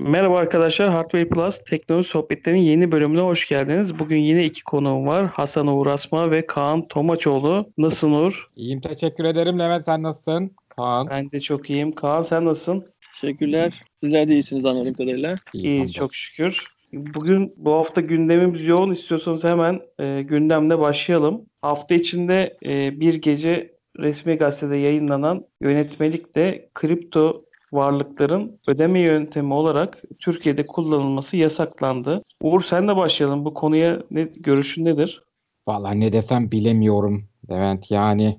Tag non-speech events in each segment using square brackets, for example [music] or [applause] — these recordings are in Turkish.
Merhaba arkadaşlar, Hardware Plus teknoloji sohbetlerinin yeni bölümüne hoş geldiniz. Bugün yine iki konuğum var. Hasan Uğur Asma ve Kaan Tomaçoğlu. Nasılsın Uğur? İyiyim teşekkür ederim. Levent sen nasılsın? Kaan. Ben de çok iyiyim. Kaan sen nasılsın? Teşekkürler. Sizler de iyisiniz anladığım kadarıyla. İyi, çok şükür. Bugün bu hafta gündemimiz yoğun. İstiyorsanız hemen e, gündemle başlayalım. Hafta içinde e, bir gece resmi gazetede yayınlanan yönetmelikte kripto varlıkların ödeme yöntemi olarak Türkiye'de kullanılması yasaklandı. Uğur sen de başlayalım. Bu konuya ne, görüşün nedir? Vallahi ne desem bilemiyorum Levent yani.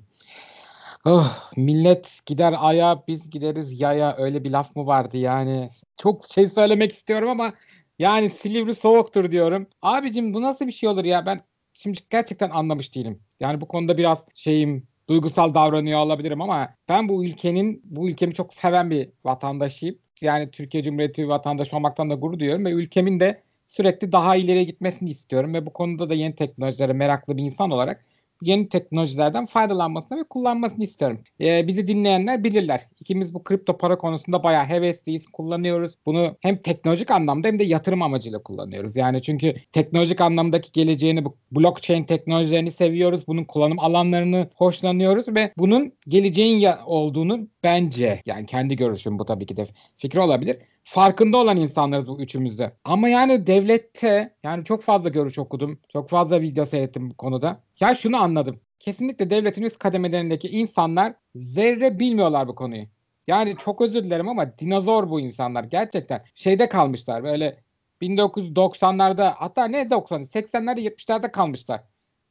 Oh, millet gider aya biz gideriz yaya öyle bir laf mı vardı yani. Çok şey söylemek istiyorum ama yani Silivri soğuktur diyorum. Abicim bu nasıl bir şey olur ya ben şimdi gerçekten anlamış değilim. Yani bu konuda biraz şeyim duygusal davranıyor olabilirim ama ben bu ülkenin bu ülkemi çok seven bir vatandaşıyım. Yani Türkiye Cumhuriyeti vatandaşı olmaktan da gurur duyuyorum ve ülkemin de sürekli daha ileriye gitmesini istiyorum ve bu konuda da yeni teknolojilere meraklı bir insan olarak yeni teknolojilerden faydalanmasını ve kullanmasını isterim. Ee, bizi dinleyenler bilirler. İkimiz bu kripto para konusunda bayağı hevesliyiz, kullanıyoruz. Bunu hem teknolojik anlamda hem de yatırım amacıyla kullanıyoruz. Yani çünkü teknolojik anlamdaki geleceğini, bu blockchain teknolojilerini seviyoruz. Bunun kullanım alanlarını hoşlanıyoruz ve bunun geleceğin olduğunu bence yani kendi görüşüm bu tabii ki de fikri olabilir. Farkında olan insanlarız bu üçümüzde. Ama yani devlette yani çok fazla görüş okudum. Çok fazla video seyrettim bu konuda. Ya şunu anladım. Kesinlikle devletin üst kademelerindeki insanlar zerre bilmiyorlar bu konuyu. Yani çok özür dilerim ama dinozor bu insanlar. Gerçekten şeyde kalmışlar böyle 1990'larda hatta ne 90'ı 80'lerde 70'lerde kalmışlar.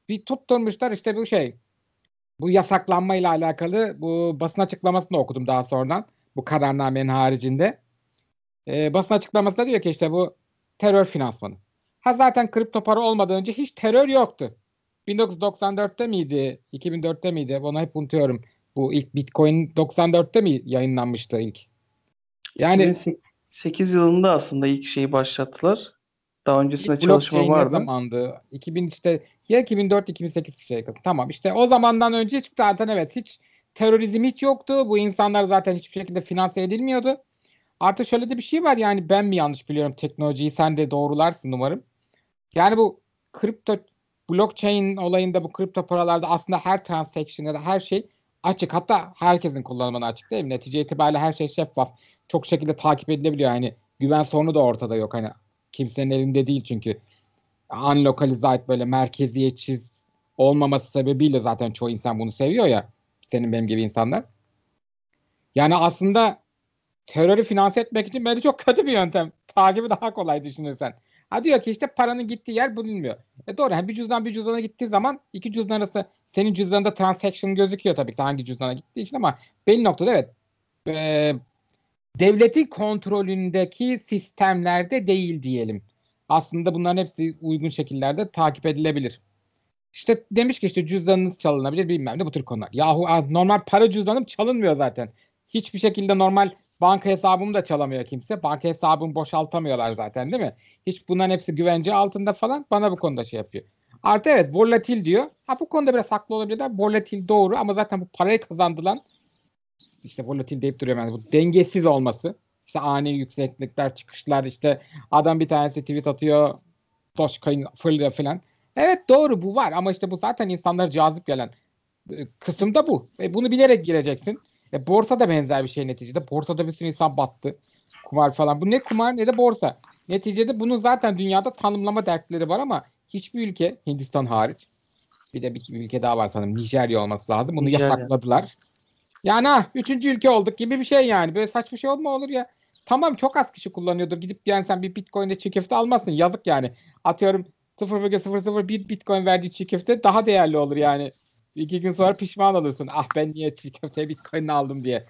Bir tutturmuşlar işte bu şey bu yasaklanma ile alakalı bu basın açıklamasını okudum daha sonradan. Bu kararnamenin haricinde. Ee, basın açıklamasında diyor ki işte bu terör finansmanı. Ha zaten kripto para olmadan önce hiç terör yoktu. 1994'te miydi? 2004'te miydi? Onu hep unutuyorum. Bu ilk Bitcoin 94'te mi yayınlanmıştı ilk? Yani 2008 yılında aslında ilk şeyi başlattılar. Daha öncesinde çalışma vardı. Ne zamandı? 2000 işte ya 2004 2008 şey tamam işte o zamandan önce zaten evet hiç terörizm hiç yoktu. Bu insanlar zaten hiçbir şekilde finanse edilmiyordu. Artık şöyle de bir şey var yani ben mi yanlış biliyorum teknolojiyi sen de doğrularsın umarım. Yani bu kripto blockchain olayında bu kripto paralarda aslında her transaction ya da her şey açık. Hatta herkesin kullanımına açık değil mi? Netice itibariyle her şey şeffaf. Çok şekilde takip edilebiliyor. Yani güven sorunu da ortada yok. Hani kimsenin elinde değil çünkü unlocalized böyle merkeziyetsiz olmaması sebebiyle zaten çoğu insan bunu seviyor ya. Senin benim gibi insanlar. Yani aslında terörü finanse etmek için bence çok kötü bir yöntem. Takibi daha kolay düşünürsen. Ha diyor ki işte paranın gittiği yer bilinmiyor. E doğru yani bir cüzdan bir cüzdana gittiği zaman iki cüzdan arası senin cüzdanında transaction gözüküyor tabii ki hangi cüzdana gittiği için ama belli noktada evet e, devletin kontrolündeki sistemlerde değil diyelim. Aslında bunların hepsi uygun şekillerde takip edilebilir. İşte demiş ki işte cüzdanınız çalınabilir bilmem ne bu tür konular. Yahu normal para cüzdanım çalınmıyor zaten. Hiçbir şekilde normal banka hesabımı da çalamıyor kimse. Banka hesabımı boşaltamıyorlar zaten değil mi? Hiç bunların hepsi güvence altında falan bana bu konuda şey yapıyor. Artı evet volatil diyor. Ha bu konuda biraz haklı olabilirler. Volatil doğru ama zaten bu parayı kazandılan işte volatil deyip duruyorum yani bu dengesiz olması. İşte ani yükseklikler, çıkışlar işte adam bir tanesi tweet atıyor Dogecoin fırlıyor falan. Evet doğru bu var ama işte bu zaten insanlara cazip gelen e, kısımda bu. E bunu bilerek gireceksin. E, borsa da benzer bir şey neticede. Borsada bir sürü insan battı. Kumar falan. Bu ne kumar ne de borsa. Neticede bunun zaten dünyada tanımlama dertleri var ama hiçbir ülke Hindistan hariç bir de bir ülke daha var sanırım Nijerya olması lazım. Bunu Nijerya. yasakladılar. Yani ha üçüncü ülke olduk gibi bir şey yani. Böyle saçma şey olma olur ya. Tamam çok az kişi kullanıyordur. Gidip yani sen bir bitcoin'de çiğ köfte almazsın. Yazık yani. Atıyorum 0,001 bitcoin verdiği çiğ köfte daha değerli olur yani. İki gün sonra pişman olursun. Ah ben niye çiğ köfte bitcoin aldım diye.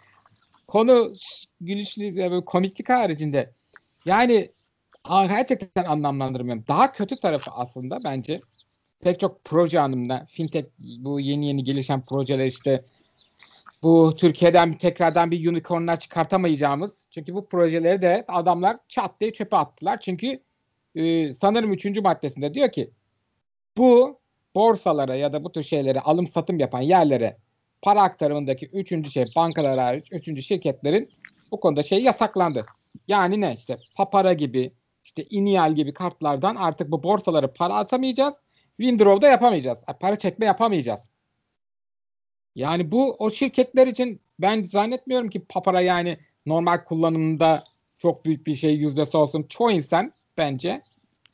Konu gülüşlü böyle komiklik haricinde. Yani gerçekten anlamlandırmıyorum. Daha kötü tarafı aslında bence pek çok proje anlamında fintech bu yeni yeni gelişen projeler işte bu Türkiye'den tekrardan bir unicornlar çıkartamayacağımız. Çünkü bu projeleri de adamlar çat diye çöpe attılar. Çünkü e, sanırım üçüncü maddesinde diyor ki bu borsalara ya da bu tür şeylere alım satım yapan yerlere para aktarımındaki üçüncü şey bankalar hariç üçüncü şirketlerin bu konuda şey yasaklandı. Yani ne işte Papara gibi işte Inial gibi kartlardan artık bu borsalara para atamayacağız. Windrow'da yapamayacağız. Para çekme yapamayacağız. Yani bu o şirketler için ben zannetmiyorum ki Papara yani normal kullanımında çok büyük bir şey yüzdesi olsun. Çoğu insan bence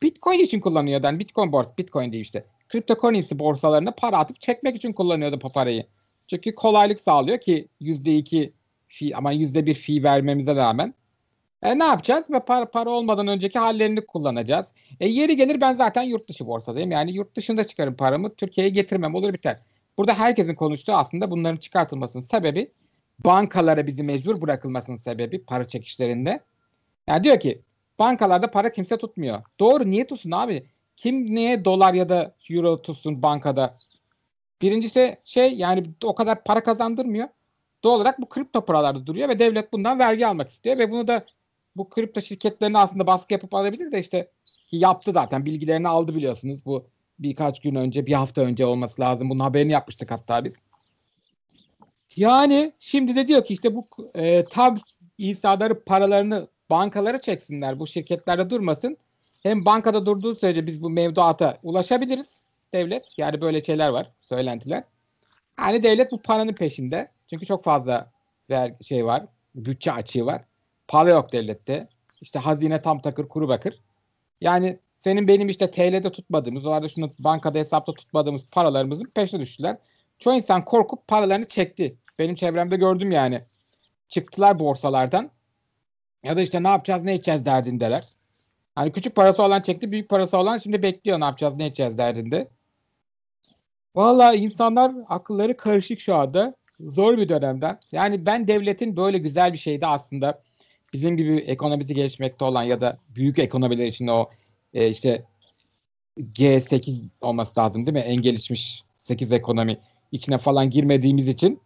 Bitcoin için kullanıyor. Yani Bitcoin borsa, Bitcoin değil işte. Cryptocurrency borsalarına para atıp çekmek için kullanıyordu Papara'yı. Çünkü kolaylık sağlıyor ki %2 fee ama %1 fee vermemize rağmen. E ne yapacağız? Ve para, para olmadan önceki hallerini kullanacağız. E yeri gelir ben zaten yurt dışı borsadayım. Yani yurt dışında çıkarım paramı. Türkiye'ye getirmem olur biter. Burada herkesin konuştuğu aslında bunların çıkartılmasının sebebi bankalara bizi mecbur bırakılmasının sebebi para çekişlerinde. Yani diyor ki bankalarda para kimse tutmuyor. Doğru niye tutsun abi? Kim niye dolar ya da euro tutsun bankada? Birincisi şey yani o kadar para kazandırmıyor. Doğal olarak bu kripto paralarda duruyor ve devlet bundan vergi almak istiyor ve bunu da bu kripto şirketlerine aslında baskı yapıp alabilir de işte yaptı zaten bilgilerini aldı biliyorsunuz bu birkaç gün önce bir hafta önce olması lazım bunun haberini yapmıştık hatta biz. Yani şimdi de diyor ki işte bu e, tam insanları paralarını bankalara çeksinler bu şirketlerde durmasın. Hem bankada durduğu sürece biz bu mevduata ulaşabiliriz devlet. Yani böyle şeyler var söylentiler. Yani devlet bu paranın peşinde. Çünkü çok fazla şey var. Bütçe açığı var. Para yok devlette. İşte hazine tam takır kuru bakır. Yani senin benim işte TL'de tutmadığımız, o arada şunu bankada hesapta tutmadığımız paralarımızın peşine düştüler. Çoğu insan korkup paralarını çekti. Benim çevremde gördüm yani. Çıktılar borsalardan. Ya da işte ne yapacağız ne edeceğiz derdindeler. Hani küçük parası olan çekti, büyük parası olan şimdi bekliyor ne yapacağız ne edeceğiz derdinde. Vallahi insanlar akılları karışık şu anda. Zor bir dönemden. Yani ben devletin böyle güzel bir şeyde aslında bizim gibi ekonomisi gelişmekte olan ya da büyük ekonomiler için o e, işte G8 olması lazım değil mi? En gelişmiş 8 ekonomi içine falan girmediğimiz için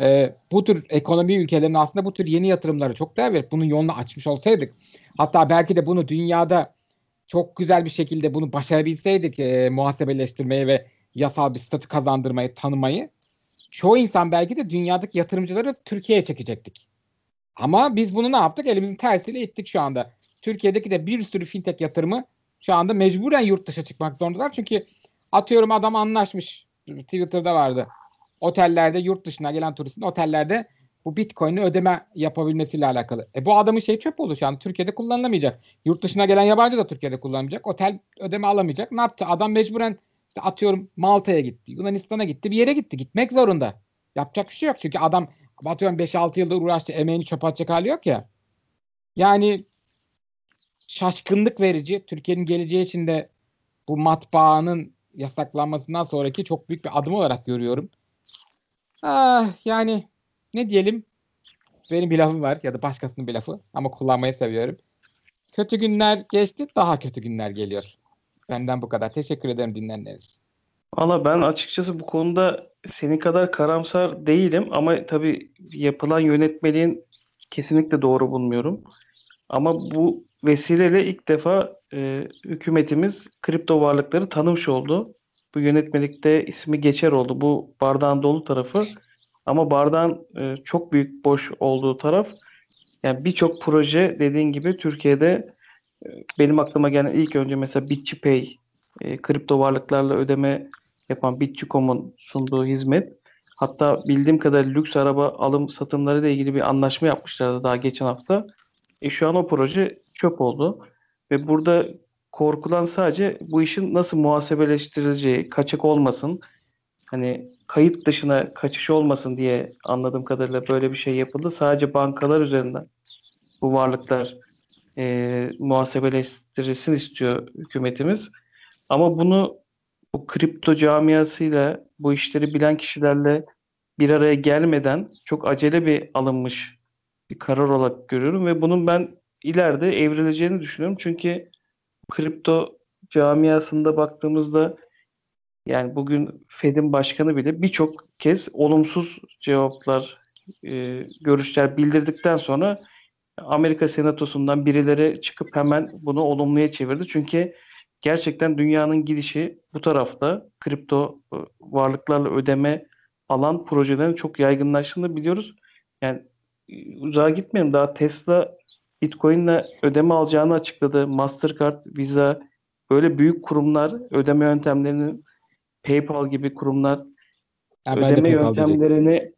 e, bu tür ekonomi ülkelerinin aslında bu tür yeni yatırımları çok değer verip bunun yolunu açmış olsaydık hatta belki de bunu dünyada çok güzel bir şekilde bunu başarabilseydik e, muhasebeleştirmeyi ve yasal bir statü kazandırmayı, tanımayı çoğu insan belki de dünyadaki yatırımcıları Türkiye'ye çekecektik. Ama biz bunu ne yaptık? Elimizin tersiyle ittik şu anda. Türkiye'deki de bir sürü fintech yatırımı şu anda mecburen yurt dışına çıkmak zorundalar. Çünkü atıyorum adam anlaşmış. Twitter'da vardı. Otellerde yurt dışına gelen turistin otellerde bu Bitcoin'i ödeme yapabilmesiyle alakalı. E bu adamın şey çöp oldu şu an. Türkiye'de kullanılamayacak. Yurt dışına gelen yabancı da Türkiye'de kullanmayacak. Otel ödeme alamayacak. Ne yaptı? Adam mecburen işte atıyorum Malta'ya gitti. Yunanistan'a gitti. Bir yere gitti. Gitmek zorunda. Yapacak bir şey yok. Çünkü adam atıyorum 5-6 yıldır uğraştı. Emeğini çöp atacak hali yok ya. Yani şaşkınlık verici. Türkiye'nin geleceği için de bu matbaanın yasaklanmasından sonraki çok büyük bir adım olarak görüyorum. Ah, yani ne diyelim benim bir lafım var ya da başkasının bir lafı ama kullanmayı seviyorum. Kötü günler geçti daha kötü günler geliyor. Benden bu kadar. Teşekkür ederim dinleyenleriniz. Valla ben açıkçası bu konuda senin kadar karamsar değilim ama tabii yapılan yönetmeliğin kesinlikle doğru bulmuyorum. Ama bu vesileyle ilk defa e, hükümetimiz kripto varlıkları tanımış oldu. Bu yönetmelikte ismi geçer oldu. Bu bardağın dolu tarafı. Ama bardağın e, çok büyük boş olduğu taraf yani birçok proje dediğin gibi Türkiye'de e, benim aklıma gelen ilk önce mesela BitChPay e, kripto varlıklarla ödeme yapan Bitchi.com'un sunduğu hizmet. Hatta bildiğim kadar lüks araba alım satımları ile ilgili bir anlaşma yapmışlardı daha geçen hafta. E şu an o proje çöp oldu. Ve burada korkulan sadece bu işin nasıl muhasebeleştirileceği, kaçak olmasın. Hani kayıt dışına kaçış olmasın diye anladığım kadarıyla böyle bir şey yapıldı. Sadece bankalar üzerinden bu varlıklar e, muhasebeleştirilsin istiyor hükümetimiz. Ama bunu bu kripto camiasıyla bu işleri bilen kişilerle bir araya gelmeden çok acele bir alınmış bir karar olarak görüyorum ve bunun ben ileride evrileceğini düşünüyorum. Çünkü kripto camiasında baktığımızda yani bugün Fed'in başkanı bile birçok kez olumsuz cevaplar, e, görüşler bildirdikten sonra Amerika Senatosu'ndan birileri çıkıp hemen bunu olumluya çevirdi. Çünkü gerçekten dünyanın gidişi bu tarafta kripto e, varlıklarla ödeme alan projelerin çok yaygınlaştığını biliyoruz. Yani e, uzağa gitmeyelim daha Tesla Bitcoin'le ödeme alacağını açıkladı. Mastercard, Visa böyle büyük kurumlar ödeme yöntemlerini PayPal gibi kurumlar de ödeme yöntemlerini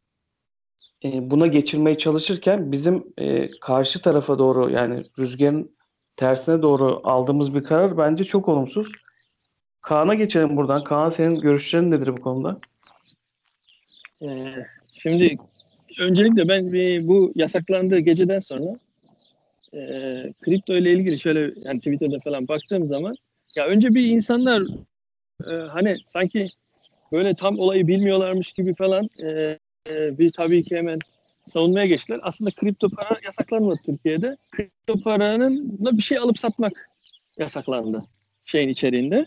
e, buna geçirmeye çalışırken bizim e, karşı tarafa doğru yani rüzgarın tersine doğru aldığımız bir karar bence çok olumsuz. Kaan'a geçelim buradan. Kaan senin görüşlerin nedir bu konuda? Ee, şimdi öncelikle ben bir, bu yasaklandığı geceden sonra e, kripto ile ilgili şöyle yani Twitter'da falan baktığım zaman ya önce bir insanlar e, hani sanki böyle tam olayı bilmiyorlarmış gibi falan e, e, bir tabii ki hemen savunmaya geçtiler. Aslında kripto para yasaklanmadı Türkiye'de. Kripto paranın da bir şey alıp satmak yasaklandı şeyin içeriğinde.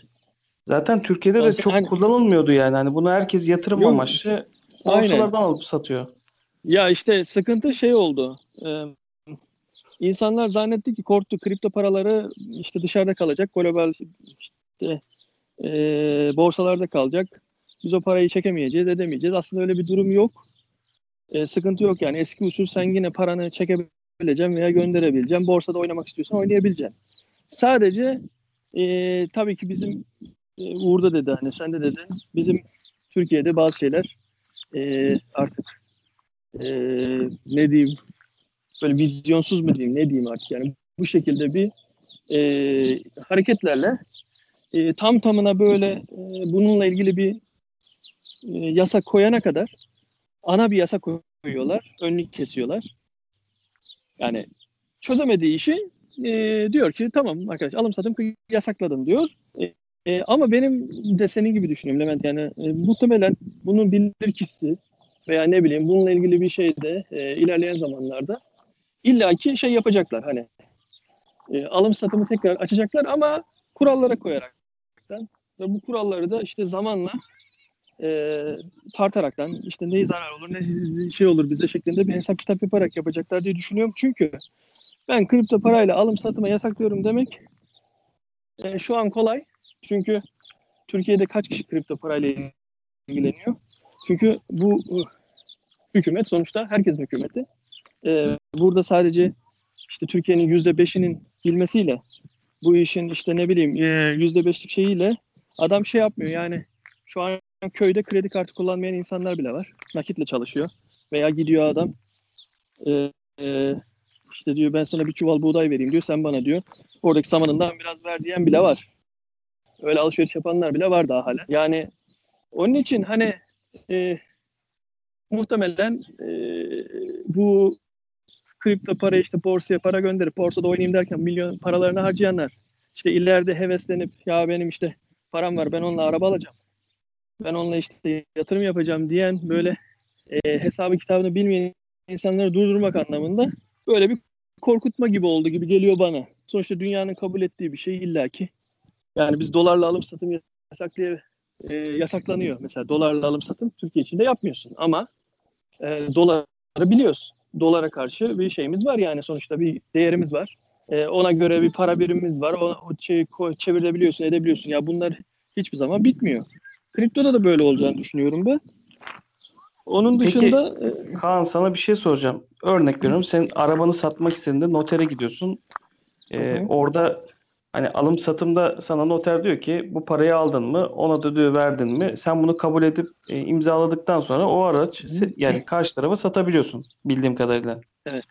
Zaten Türkiye'de de çok hani- kullanılmıyordu yani. Hani bunu herkes yatırım Yok. amaçlı borsalardan alıp satıyor. Ya işte sıkıntı şey oldu. Ee, insanlar zannetti ki korktu kripto paraları işte dışarıda kalacak. Global işte e, borsalarda kalacak. Biz o parayı çekemeyeceğiz, edemeyeceğiz. Aslında öyle bir durum yok. E, sıkıntı yok yani. Eski usul sen yine paranı çekebileceksin veya gönderebileceksin. Borsada oynamak istiyorsan oynayabileceksin. Sadece e, tabii ki bizim e, Uğur da dedi hani sen de dedin. Bizim Türkiye'de bazı şeyler e, artık e, ne diyeyim böyle vizyonsuz mu diyeyim ne diyeyim artık yani bu şekilde bir e, hareketlerle e, tam tamına böyle e, bununla ilgili bir e, yasak koyana kadar ana bir yasak koyuyorlar, önlük kesiyorlar. Yani çözemediği işi e, diyor ki tamam arkadaş alım satım yasakladım diyor. E, e, ama benim de senin gibi düşünüyorum Levent yani e, muhtemelen bunun bilirkişisi veya ne bileyim bununla ilgili bir şey de e, ilerleyen zamanlarda illaki şey yapacaklar hani e, alım satımı tekrar açacaklar ama kurallara koyaraktan ve bu kuralları da işte zamanla e, tartaraktan işte ne zarar olur ne şey olur bize şeklinde bir hesap kitap yaparak yapacaklar diye düşünüyorum. Çünkü ben kripto parayla alım satıma yasaklıyorum demek e, şu an kolay. Çünkü Türkiye'de kaç kişi kripto parayla ilgileniyor? Çünkü bu uh, hükümet sonuçta herkesin hükümeti. Ee, burada sadece işte Türkiye'nin yüzde beşinin bilmesiyle bu işin işte ne bileyim e, yüzde beşlik şeyiyle adam şey yapmıyor yani şu an köyde kredi kartı kullanmayan insanlar bile var. Nakitle çalışıyor. Veya gidiyor adam e, e, işte diyor ben sana bir çuval buğday vereyim diyor sen bana diyor. Oradaki samanından biraz ver diyen bile var. Öyle alışveriş yapanlar bile var daha hala. Yani onun için hani e, muhtemelen e, bu kripto para işte borsaya para gönderip borsada oynayayım derken milyon paralarını harcayanlar işte ileride heveslenip ya benim işte param var ben onunla araba alacağım. Ben onunla işte yatırım yapacağım diyen böyle e, hesabı kitabını bilmeyen insanları durdurmak anlamında böyle bir korkutma gibi oldu gibi geliyor bana. Sonuçta dünyanın kabul ettiği bir şey illaki. Yani biz dolarla alım satım yasaklay e, yasaklanıyor. Mesela dolarla alım satım Türkiye içinde yapmıyorsun ama e, doları biliyorsun. Dolara karşı bir şeyimiz var yani sonuçta bir değerimiz var. E, ona göre bir para birimimiz var. O, o şey, çevirebiliyorsun, edebiliyorsun. Ya bunlar hiçbir zaman bitmiyor. Kriptoda da böyle olacağını düşünüyorum ben. Onun Peki, dışında e, Kaan sana bir şey soracağım. Örnek veriyorum. Sen arabanı satmak istediğinde notere gidiyorsun. Ee, orada hani alım satımda sana noter diyor ki bu parayı aldın mı? Ona da diyor verdin mi? Sen bunu kabul edip e, imzaladıktan sonra o araç yani karşı tarafa satabiliyorsun bildiğim kadarıyla. Evet.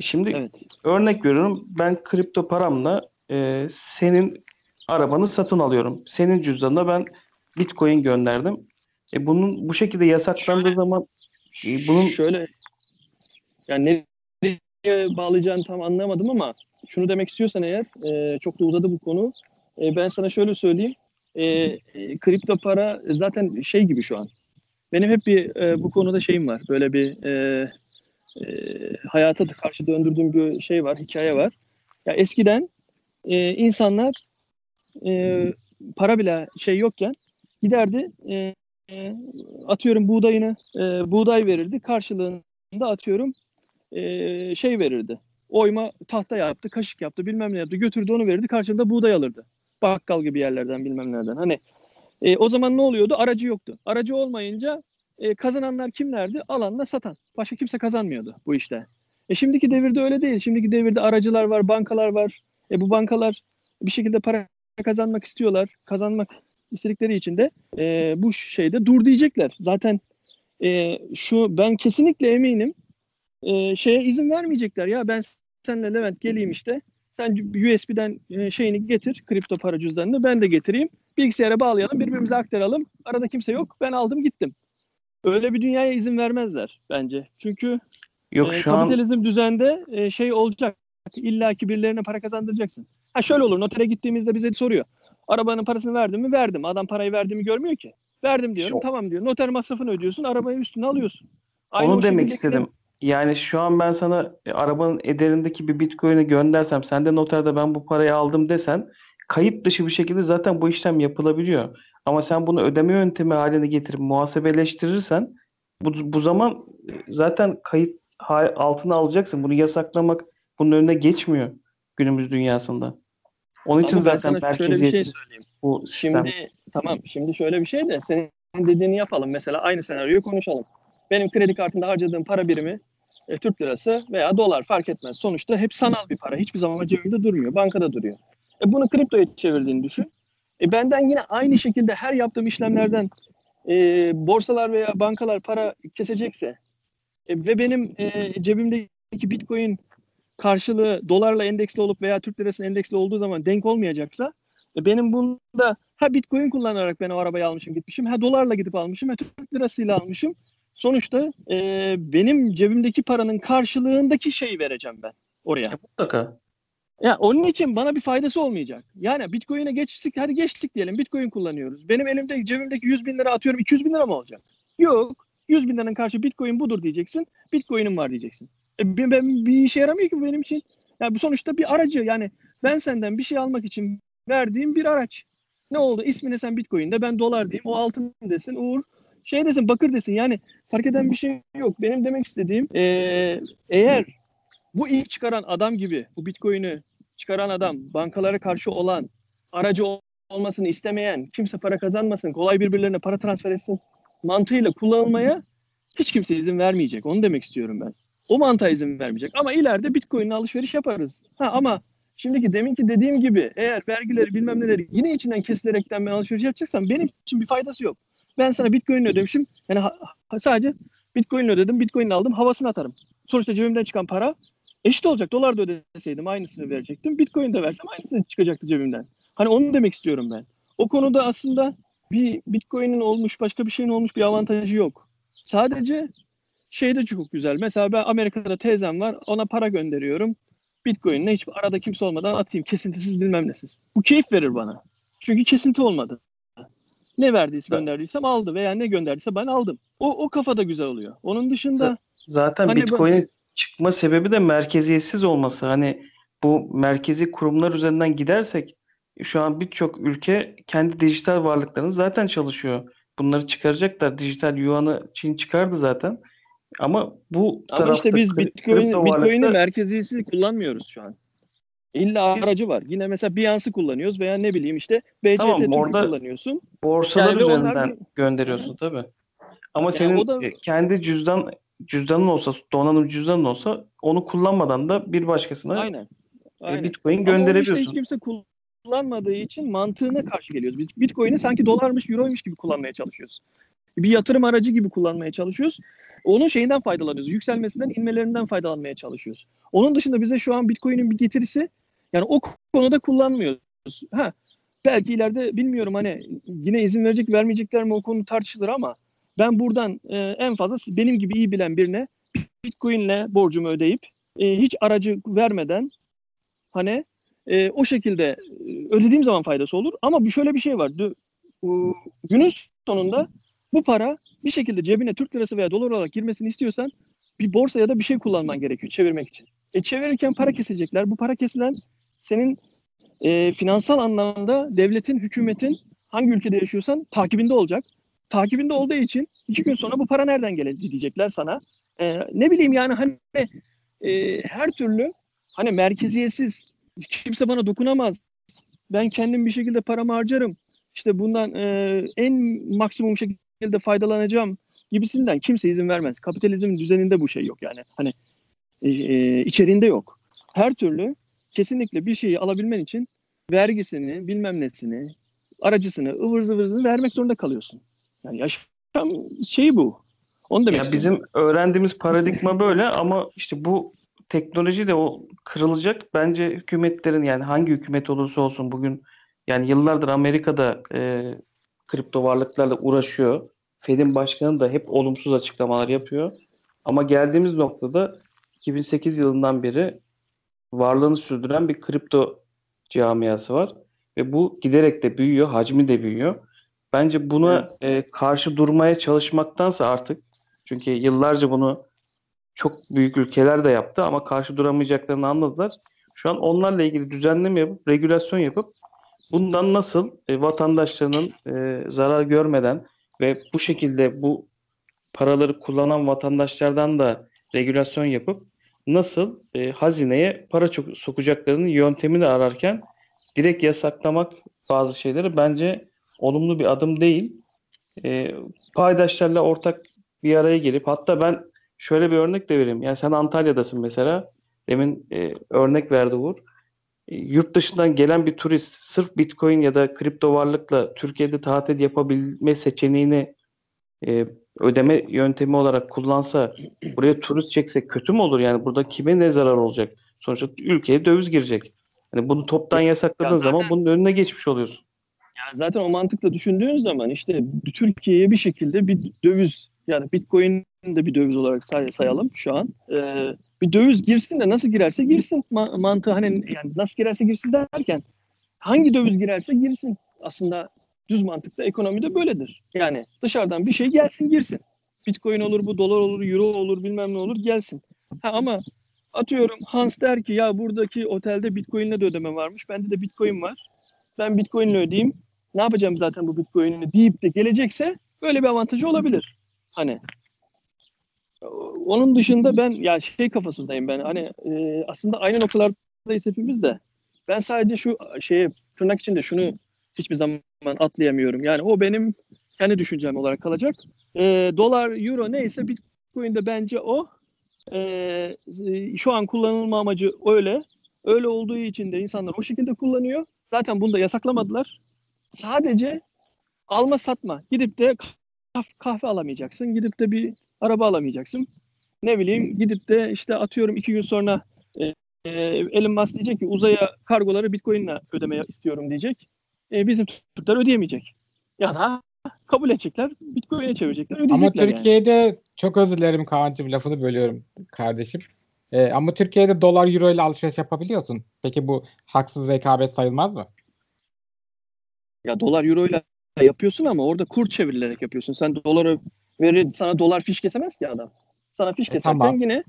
Şimdi evet. örnek veriyorum. Ben kripto paramla e, senin arabanı satın alıyorum. Senin cüzdanına ben Bitcoin gönderdim. E bunun bu şekilde yasaklandığı Şöyle- zaman e, bunun Şöyle yani nereye bağlayacağını tam anlamadım ama şunu demek istiyorsan eğer e, çok da uzadı bu konu. E, ben sana şöyle söyleyeyim. E, e, kripto para zaten şey gibi şu an. Benim hep bir e, bu konuda şeyim var. Böyle bir e, e, hayata karşı döndürdüğüm bir şey var, hikaye var. Ya eskiden e, insanlar e, para bile şey yokken giderdi e, e, atıyorum buğdayını e, buğday verirdi karşılığında atıyorum e, şey verirdi. Oyma tahta yaptı, kaşık yaptı, bilmem ne yaptı. Götürdü onu verirdi, karşılığında buğday alırdı. Bakkal gibi yerlerden bilmem nereden. Hani e, o zaman ne oluyordu? Aracı yoktu. Aracı olmayınca e, kazananlar kimlerdi? Alanla satan. Başka kimse kazanmıyordu bu işte. E şimdiki devirde öyle değil. Şimdiki devirde aracılar var, bankalar var. E bu bankalar bir şekilde para kazanmak istiyorlar. Kazanmak istedikleri için de e, bu şeyde dur diyecekler. Zaten e, şu ben kesinlikle eminim e, şeye izin vermeyecekler. Ya ben senle Levent geleyim işte. Sen USB'den e, şeyini getir, kripto para cüzdanını ben de getireyim. Bilgisayara bağlayalım, birbirimize aktaralım. Arada kimse yok. Ben aldım gittim. Öyle bir dünyaya izin vermezler bence. Çünkü Yok e, şu an kapitalizm düzende e, şey olacak. İlla ki birilerine para kazandıracaksın. Ha şöyle olur. Notere gittiğimizde bize soruyor. Arabanın parasını verdim mi? Verdim. Adam parayı verdiğimi görmüyor ki. Verdim diyorum. O- Tamam diyor. Noter masrafını ödüyorsun. Arabayı üstüne alıyorsun. Aynı onu demek istedim. Yani şu an ben sana e, arabanın ederindeki bir bitcoin'i göndersem sen de noterde ben bu parayı aldım desen kayıt dışı bir şekilde zaten bu işlem yapılabiliyor. Ama sen bunu ödeme yöntemi haline getirip muhasebeleştirirsen bu, bu zaman e, zaten kayıt altına alacaksın. Bunu yasaklamak bunun önüne geçmiyor günümüz dünyasında. Onun için Ama zaten şey merkeziyetsiz söyleyeyim. bu sistem. Şimdi tamam şimdi şöyle bir şey de senin dediğini yapalım. Mesela aynı senaryoyu konuşalım. Benim kredi kartında harcadığım para birimi e, Türk lirası veya dolar fark etmez. Sonuçta hep sanal bir para. Hiçbir zaman cebimde durmuyor. Bankada duruyor. E, bunu kriptoya çevirdiğini düşün. E, benden yine aynı şekilde her yaptığım işlemlerden e, borsalar veya bankalar para kesecekse e, ve benim e, cebimdeki bitcoin karşılığı dolarla endeksli olup veya Türk lirasının endeksli olduğu zaman denk olmayacaksa e, benim bunda ha bitcoin kullanarak ben o arabayı almışım gitmişim ha dolarla gidip almışım ha Türk lirasıyla almışım. Sonuçta e, benim cebimdeki paranın karşılığındaki şeyi vereceğim ben oraya. Mutlaka. Ya onun için bana bir faydası olmayacak. Yani Bitcoin'e geçtik, hadi geçtik diyelim. Bitcoin kullanıyoruz. Benim elimde cebimdeki 100 bin lira atıyorum 200 bin lira mı olacak? Yok. 100 bin liranın karşı Bitcoin budur diyeceksin. Bitcoin'im var diyeceksin. E, ben, ben- bir işe yaramıyor ki bu benim için. Yani bu sonuçta bir aracı. Yani ben senden bir şey almak için verdiğim bir araç. Ne oldu? İsmine sen Bitcoin'de ben dolar diyeyim. O altın desin. Uğur şey desin bakır desin. Yani fark eden bir şey yok. Benim demek istediğim eee, eğer bu ilk çıkaran adam gibi bu Bitcoin'i çıkaran adam bankalara karşı olan aracı ol- olmasını istemeyen kimse para kazanmasın kolay birbirlerine para transfer etsin mantığıyla kullanılmaya hiç kimse izin vermeyecek. Onu demek istiyorum ben. O mantığa izin vermeyecek. Ama ileride Bitcoin'le alışveriş yaparız. Ha ama şimdiki deminki dediğim gibi eğer vergileri bilmem neleri yine içinden kesilerekten ben alışveriş yapacaksam benim için bir faydası yok. Ben sana Bitcoin ödemişim. Yani ha- sadece Bitcoin ödedim, Bitcoin aldım, havasını atarım. Sonuçta cebimden çıkan para eşit olacak. Dolar da ödeseydim aynısını verecektim. Bitcoin de versem aynısı çıkacaktı cebimden. Hani onu demek istiyorum ben. O konuda aslında bir Bitcoin'in olmuş, başka bir şeyin olmuş bir avantajı yok. Sadece şey de çok güzel. Mesela ben Amerika'da teyzem var. Ona para gönderiyorum. Bitcoin'le hiç arada kimse olmadan atayım. Kesintisiz bilmem nesiz. Bu keyif verir bana. Çünkü kesinti olmadı. Ne verdiyse Evet. gönderdiysem aldı veya ne gönderdiyse ben aldım. O, o kafada güzel oluyor. Onun dışında Zaten Hani Bitcoin'in çıkma sebebi de merkeziyetsiz olması. Hani bu merkezi kurumlar üzerinden gidersek şu an birçok ülke kendi dijital varlıklarını zaten çalışıyor. Bunları çıkaracaklar. Dijital yuanı Çin çıkardı zaten. Ama bu Ama işte biz Bitcoin, Bitcoin'i varlıklar- merkeziyetsiz kullanmıyoruz şu an. İlla aracı var. Yine mesela Binance'ı kullanıyoruz veya ne bileyim işte BCT Tamam, orada- kullanıyorsun. borsalar Yani onlar üzerinden bir- gönderiyorsun tabii. Ama Yani senin da- e, kendi cüzdan cüzdanın olsa, donanım cüzdanın olsa onu kullanmadan da bir başkasına Aynen. e, Aynen. Bitcoin Ama onu gönderebiliyorsun. işte hiç kimse kullanmadığı için mantığına karşı geliyoruz. Biz Bitcoin'i sanki dolarmış, euroymuş gibi kullanmaya çalışıyoruz. Bir yatırım aracı gibi kullanmaya çalışıyoruz. Onun şeyinden faydalanıyoruz. Yükselmesinden, inmelerinden faydalanmaya çalışıyoruz. Onun dışında bize şu an Bitcoin'in bir getirisi yani o konuda kullanmıyoruz. Ha, belki ileride bilmiyorum hani yine izin verecek vermeyecekler mi o konu tartışılır ama ben buradan e, en fazla benim gibi iyi bilen birine Bitcoin'le borcumu ödeyip e, hiç aracı vermeden hani e, o şekilde e, ödediğim zaman faydası olur. Ama bir şöyle bir şey var. E, günün sonunda bu para bir şekilde cebine Türk lirası veya dolar olarak girmesini istiyorsan bir borsa ya da bir şey kullanman gerekiyor çevirmek için. E çevirirken para kesecekler. Bu para kesilen senin e, finansal anlamda devletin, hükümetin hangi ülkede yaşıyorsan takibinde olacak. Takibinde olduğu için iki gün sonra bu para nereden gelecek diyecekler sana. E, ne bileyim yani hani e, her türlü hani merkeziyetsiz kimse bana dokunamaz. Ben kendim bir şekilde paramı harcarım. İşte bundan e, en maksimum şekilde faydalanacağım gibisinden kimse izin vermez. Kapitalizmin düzeninde bu şey yok yani. Hani e, e, içeriğinde yok. Her türlü kesinlikle bir şeyi alabilmen için vergisini, bilmem nesini, aracısını, ıvır zıvırını vermek zorunda kalıyorsun. Yani yaşam şeyi bu. Onu demek Ya bizim öğrendiğimiz paradigma böyle ama işte bu teknoloji de o kırılacak. Bence hükümetlerin yani hangi hükümet olursa olsun bugün yani yıllardır Amerika'da e, kripto varlıklarla uğraşıyor. Fed'in başkanı da hep olumsuz açıklamalar yapıyor. Ama geldiğimiz noktada 2008 yılından beri varlığını sürdüren bir kripto camiası var. Ve bu giderek de büyüyor, hacmi de büyüyor. Bence buna e, karşı durmaya çalışmaktansa artık çünkü yıllarca bunu çok büyük ülkeler de yaptı ama karşı duramayacaklarını anladılar. Şu an onlarla ilgili düzenleme yapıp, regülasyon yapıp bundan nasıl e, vatandaşlarının e, zarar görmeden ve bu şekilde bu paraları kullanan vatandaşlardan da regülasyon yapıp nasıl e, hazineye para çok sokacaklarının yöntemini ararken direkt yasaklamak bazı şeyleri bence olumlu bir adım değil. E, paydaşlarla ortak bir araya gelip hatta ben şöyle bir örnek de vereyim. Yani sen Antalya'dasın mesela. Demin e, örnek verdi Uğur. E, yurt dışından gelen bir turist sırf Bitcoin ya da kripto varlıkla Türkiye'de tatil yapabilme seçeneğini e, ödeme yöntemi olarak kullansa buraya turist çekse kötü mü olur? Yani burada kime ne zarar olacak? Sonuçta ülkeye döviz girecek. Yani bunu toptan yasakladığın Ya zaten- zaman bunun önüne geçmiş oluyorsun. Yani zaten o mantıkla düşündüğün zaman işte Türkiye'ye bir şekilde bir döviz yani Bitcoin de bir döviz olarak say- sayalım şu an. Ee, bir döviz girsin de nasıl girerse girsin ma- mantığı hani yani nasıl girerse girsin derken hangi döviz girerse girsin. Aslında düz mantıkta ekonomide böyledir. Yani dışarıdan bir şey gelsin girsin. Bitcoin olur bu dolar olur euro olur bilmem ne olur gelsin. Ha, ama atıyorum Hans der ki ya buradaki otelde Bitcoin'le de ödeme varmış. Bende de Bitcoin var. Ben Bitcoin'le ödeyeyim ne yapacağım zaten bu Bitcoin'i deyip de gelecekse böyle bir avantajı olabilir. Hani onun dışında ben ya şey kafasındayım ben hani e, aslında aynı noktalardayız hepimiz de. Ben sadece şu şeye tırnak içinde şunu hiçbir zaman atlayamıyorum. Yani o benim kendi düşüncem olarak kalacak. E, dolar, euro neyse Bitcoin'de bence o. E, şu an kullanılma amacı öyle. Öyle olduğu için de insanlar o şekilde kullanıyor. Zaten bunu da yasaklamadılar. Sadece alma satma. Gidip de kah- kahve alamayacaksın. Gidip de bir araba alamayacaksın. Ne bileyim gidip de işte atıyorum iki gün sonra e, e, Elon Musk diyecek ki uzaya kargoları Bitcoin'le ödemeye istiyorum diyecek. E, bizim Türkler ödeyemeyecek. Ya da kabul edecekler. Bitcoin'e çevirecekler. Ama Ödeyecekler yani. Türkiye'de çok özür dilerim Kaan'cığım lafını bölüyorum kardeşim. Ee, ama Türkiye'de dolar euro ile alışveriş yapabiliyorsun. Peki bu haksız rekabet sayılmaz mı? Ya dolar euro ile yapıyorsun ama orada kur çevrilerek yapıyorsun. Sen doları verir sana dolar fiş kesemez ki adam. Sana fiş E, keserken tamam. yine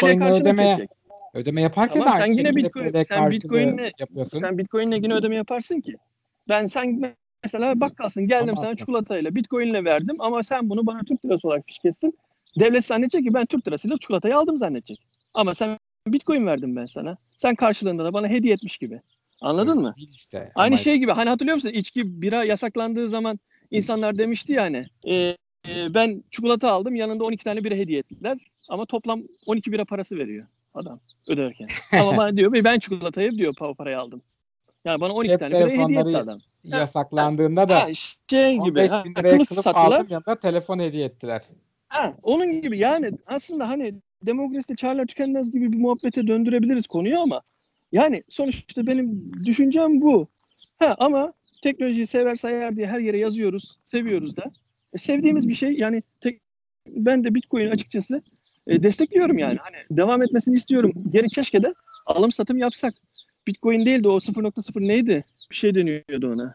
karşılık ödeme ödeme yaparken Tamam, de sen yine Bitcoin- sen Bitcoin'le- yapıyorsun. Sen Bitcoin'le yine ödeme yaparsın ki. Ben sen mesela bakkalsın geldim sana Yapamazsın. çikolatayla Bitcoin'le verdim ama sen bunu bana Türk lirası olarak kestin. Devlet zannedecek ki ben Türk lirasıyla çikolatayı aldım zannedecek. Ama sen Bitcoin verdim ben sana. Sen karşılığında da bana hediye etmiş gibi. Anladın mı? Değil işte. Aynı Ama şey gibi hani hatırlıyor musun? İçki bira yasaklandığı zaman insanlar demişti yani e, e, ben çikolata aldım yanında 12 tane bira hediye ettiler ama toplam 12 bira parası veriyor adam öderken. [laughs] ama bana diyor ben çikolatayı diyor pa- parayı aldım. Yani bana 12 Cep tane bira hediye etti telefonları adam. yasaklandığında da Ha, şey gibi 15 ha, bin liraya kılıf kılıf sattılar. aldım yanında telefon hediye ettiler. Ha, onun gibi yani aslında hani demokraside çağrılar tükenmez gibi bir muhabbete döndürebiliriz konuyu ama yani sonuçta benim düşüncem bu. Ha ama teknolojiyi sever sayar diye her yere yazıyoruz, seviyoruz da. E, sevdiğimiz bir şey yani tek, ben de Bitcoin açıkçası e, destekliyorum yani. Hani devam etmesini istiyorum. Geri keşke de alım satım yapsak. Bitcoin değil de o 0.0 neydi? Bir şey deniyordu ona.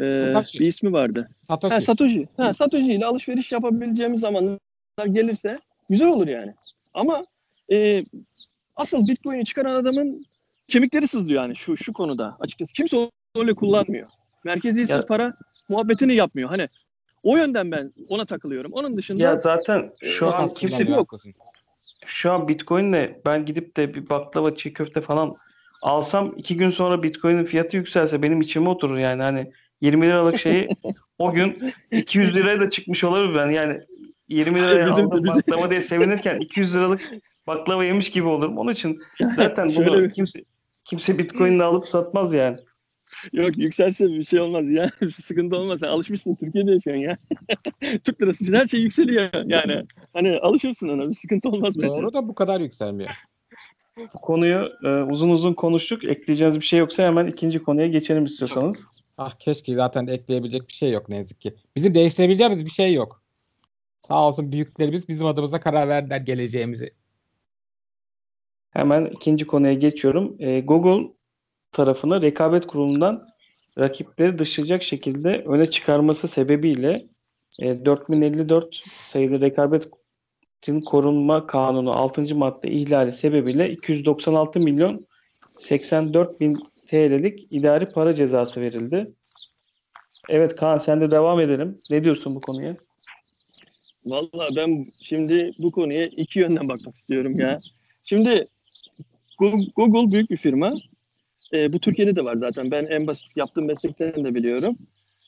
Ee, Satoshi. bir ismi vardı. Satoshi. Ha, Satoshi. Ha, Satoshi ile alışveriş yapabileceğimiz zamanlar gelirse güzel olur yani. Ama e, asıl Bitcoin'i çıkaran adamın kemikleri sızlıyor yani şu şu konuda açıkçası. Kimse öyle kullanmıyor. Merkeziyetsiz Ya- para muhabbetini yapmıyor. Hani o yönden ben ona takılıyorum. Onun dışında Ya zaten şu Çok an kimse yok. şu an Bitcoin'le ben gidip de bir baklava çiğ köfte falan alsam iki gün sonra Bitcoin'in fiyatı yükselse benim içime oturur yani hani 20 liralık şeyi o gün 200 liraya da çıkmış olabilir ben yani 20 liraya Bizim de aldım bizi- baklava diye sevinirken 200 liralık baklava yemiş gibi olurum. Onun için zaten Şöyle bunu bir- kimse kimse Bitcoin'le alıp satmaz yani. Yok yükselse bir şey olmaz ya. [laughs] Bir sıkıntı olmaz. Sen alışmışsın Türkiye'de yaşıyorsun ya. [laughs] Türk lirası için her şey yükseliyor. Yani hani alışırsın ona bir sıkıntı olmaz bence. Doğru da bu kadar yükselmiyor. Konuyu e, uzun uzun konuştuk. Ekleyeceğiniz bir şey yoksa hemen ikinci konuya geçelim istiyorsanız. Ah keşke zaten ekleyebilecek bir şey yok ne yazık ki. Bizim değiştirebileceğimiz bir şey yok. Sağ olsun büyüklerimiz bizim adımıza karar verdiler geleceğimizi. Hemen ikinci konuya geçiyorum. E, Google tarafını rekabet kurulundan rakipleri dışlayacak şekilde öne çıkarması sebebiyle e, 4054 sayılı rekabetin korunma kanunu 6. madde ihlali sebebiyle 296 milyon 84 bin TL'lik idari para cezası verildi. Evet Kaan sen de devam edelim. Ne diyorsun bu konuya? Vallahi ben şimdi bu konuya iki yönden bakmak istiyorum ya. Şimdi Google, büyük bir firma. E, bu Türkiye'de de var zaten. Ben en basit yaptığım meslekten de biliyorum.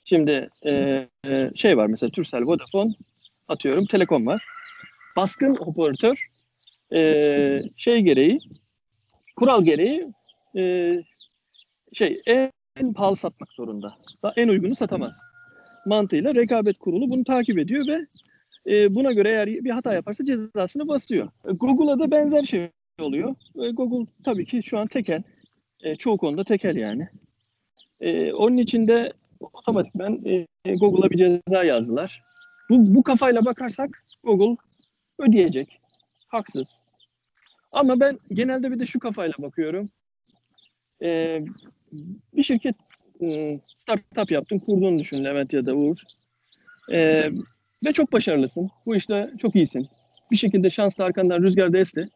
Şimdi e, şey var mesela Turkcell, Vodafone atıyorum Telekom var. Baskın operatör e, şey gereği kural gereği e, şey en, pahalı satmak zorunda. Daha en uygunu satamaz. Mantığıyla rekabet kurulu bunu takip ediyor ve e, buna göre eğer bir hata yaparsa cezasını basıyor. Google'a da benzer şey oluyor. E, Google tabii ki şu an tekel. E, çoğu konuda tekel yani. E, onun için de otomatikman e, Google'a bir ceza yazdılar. Bu, bu kafayla bakarsak Google ödeyecek. Haksız. Ama ben genelde bir de şu kafayla bakıyorum. E, bir şirket e, startup yaptın, kurduğunu düşün Levent ya da Uğur. E, ve çok başarılısın. Bu işte çok iyisin. Bir şekilde şans da arkandan rüzgar da esti.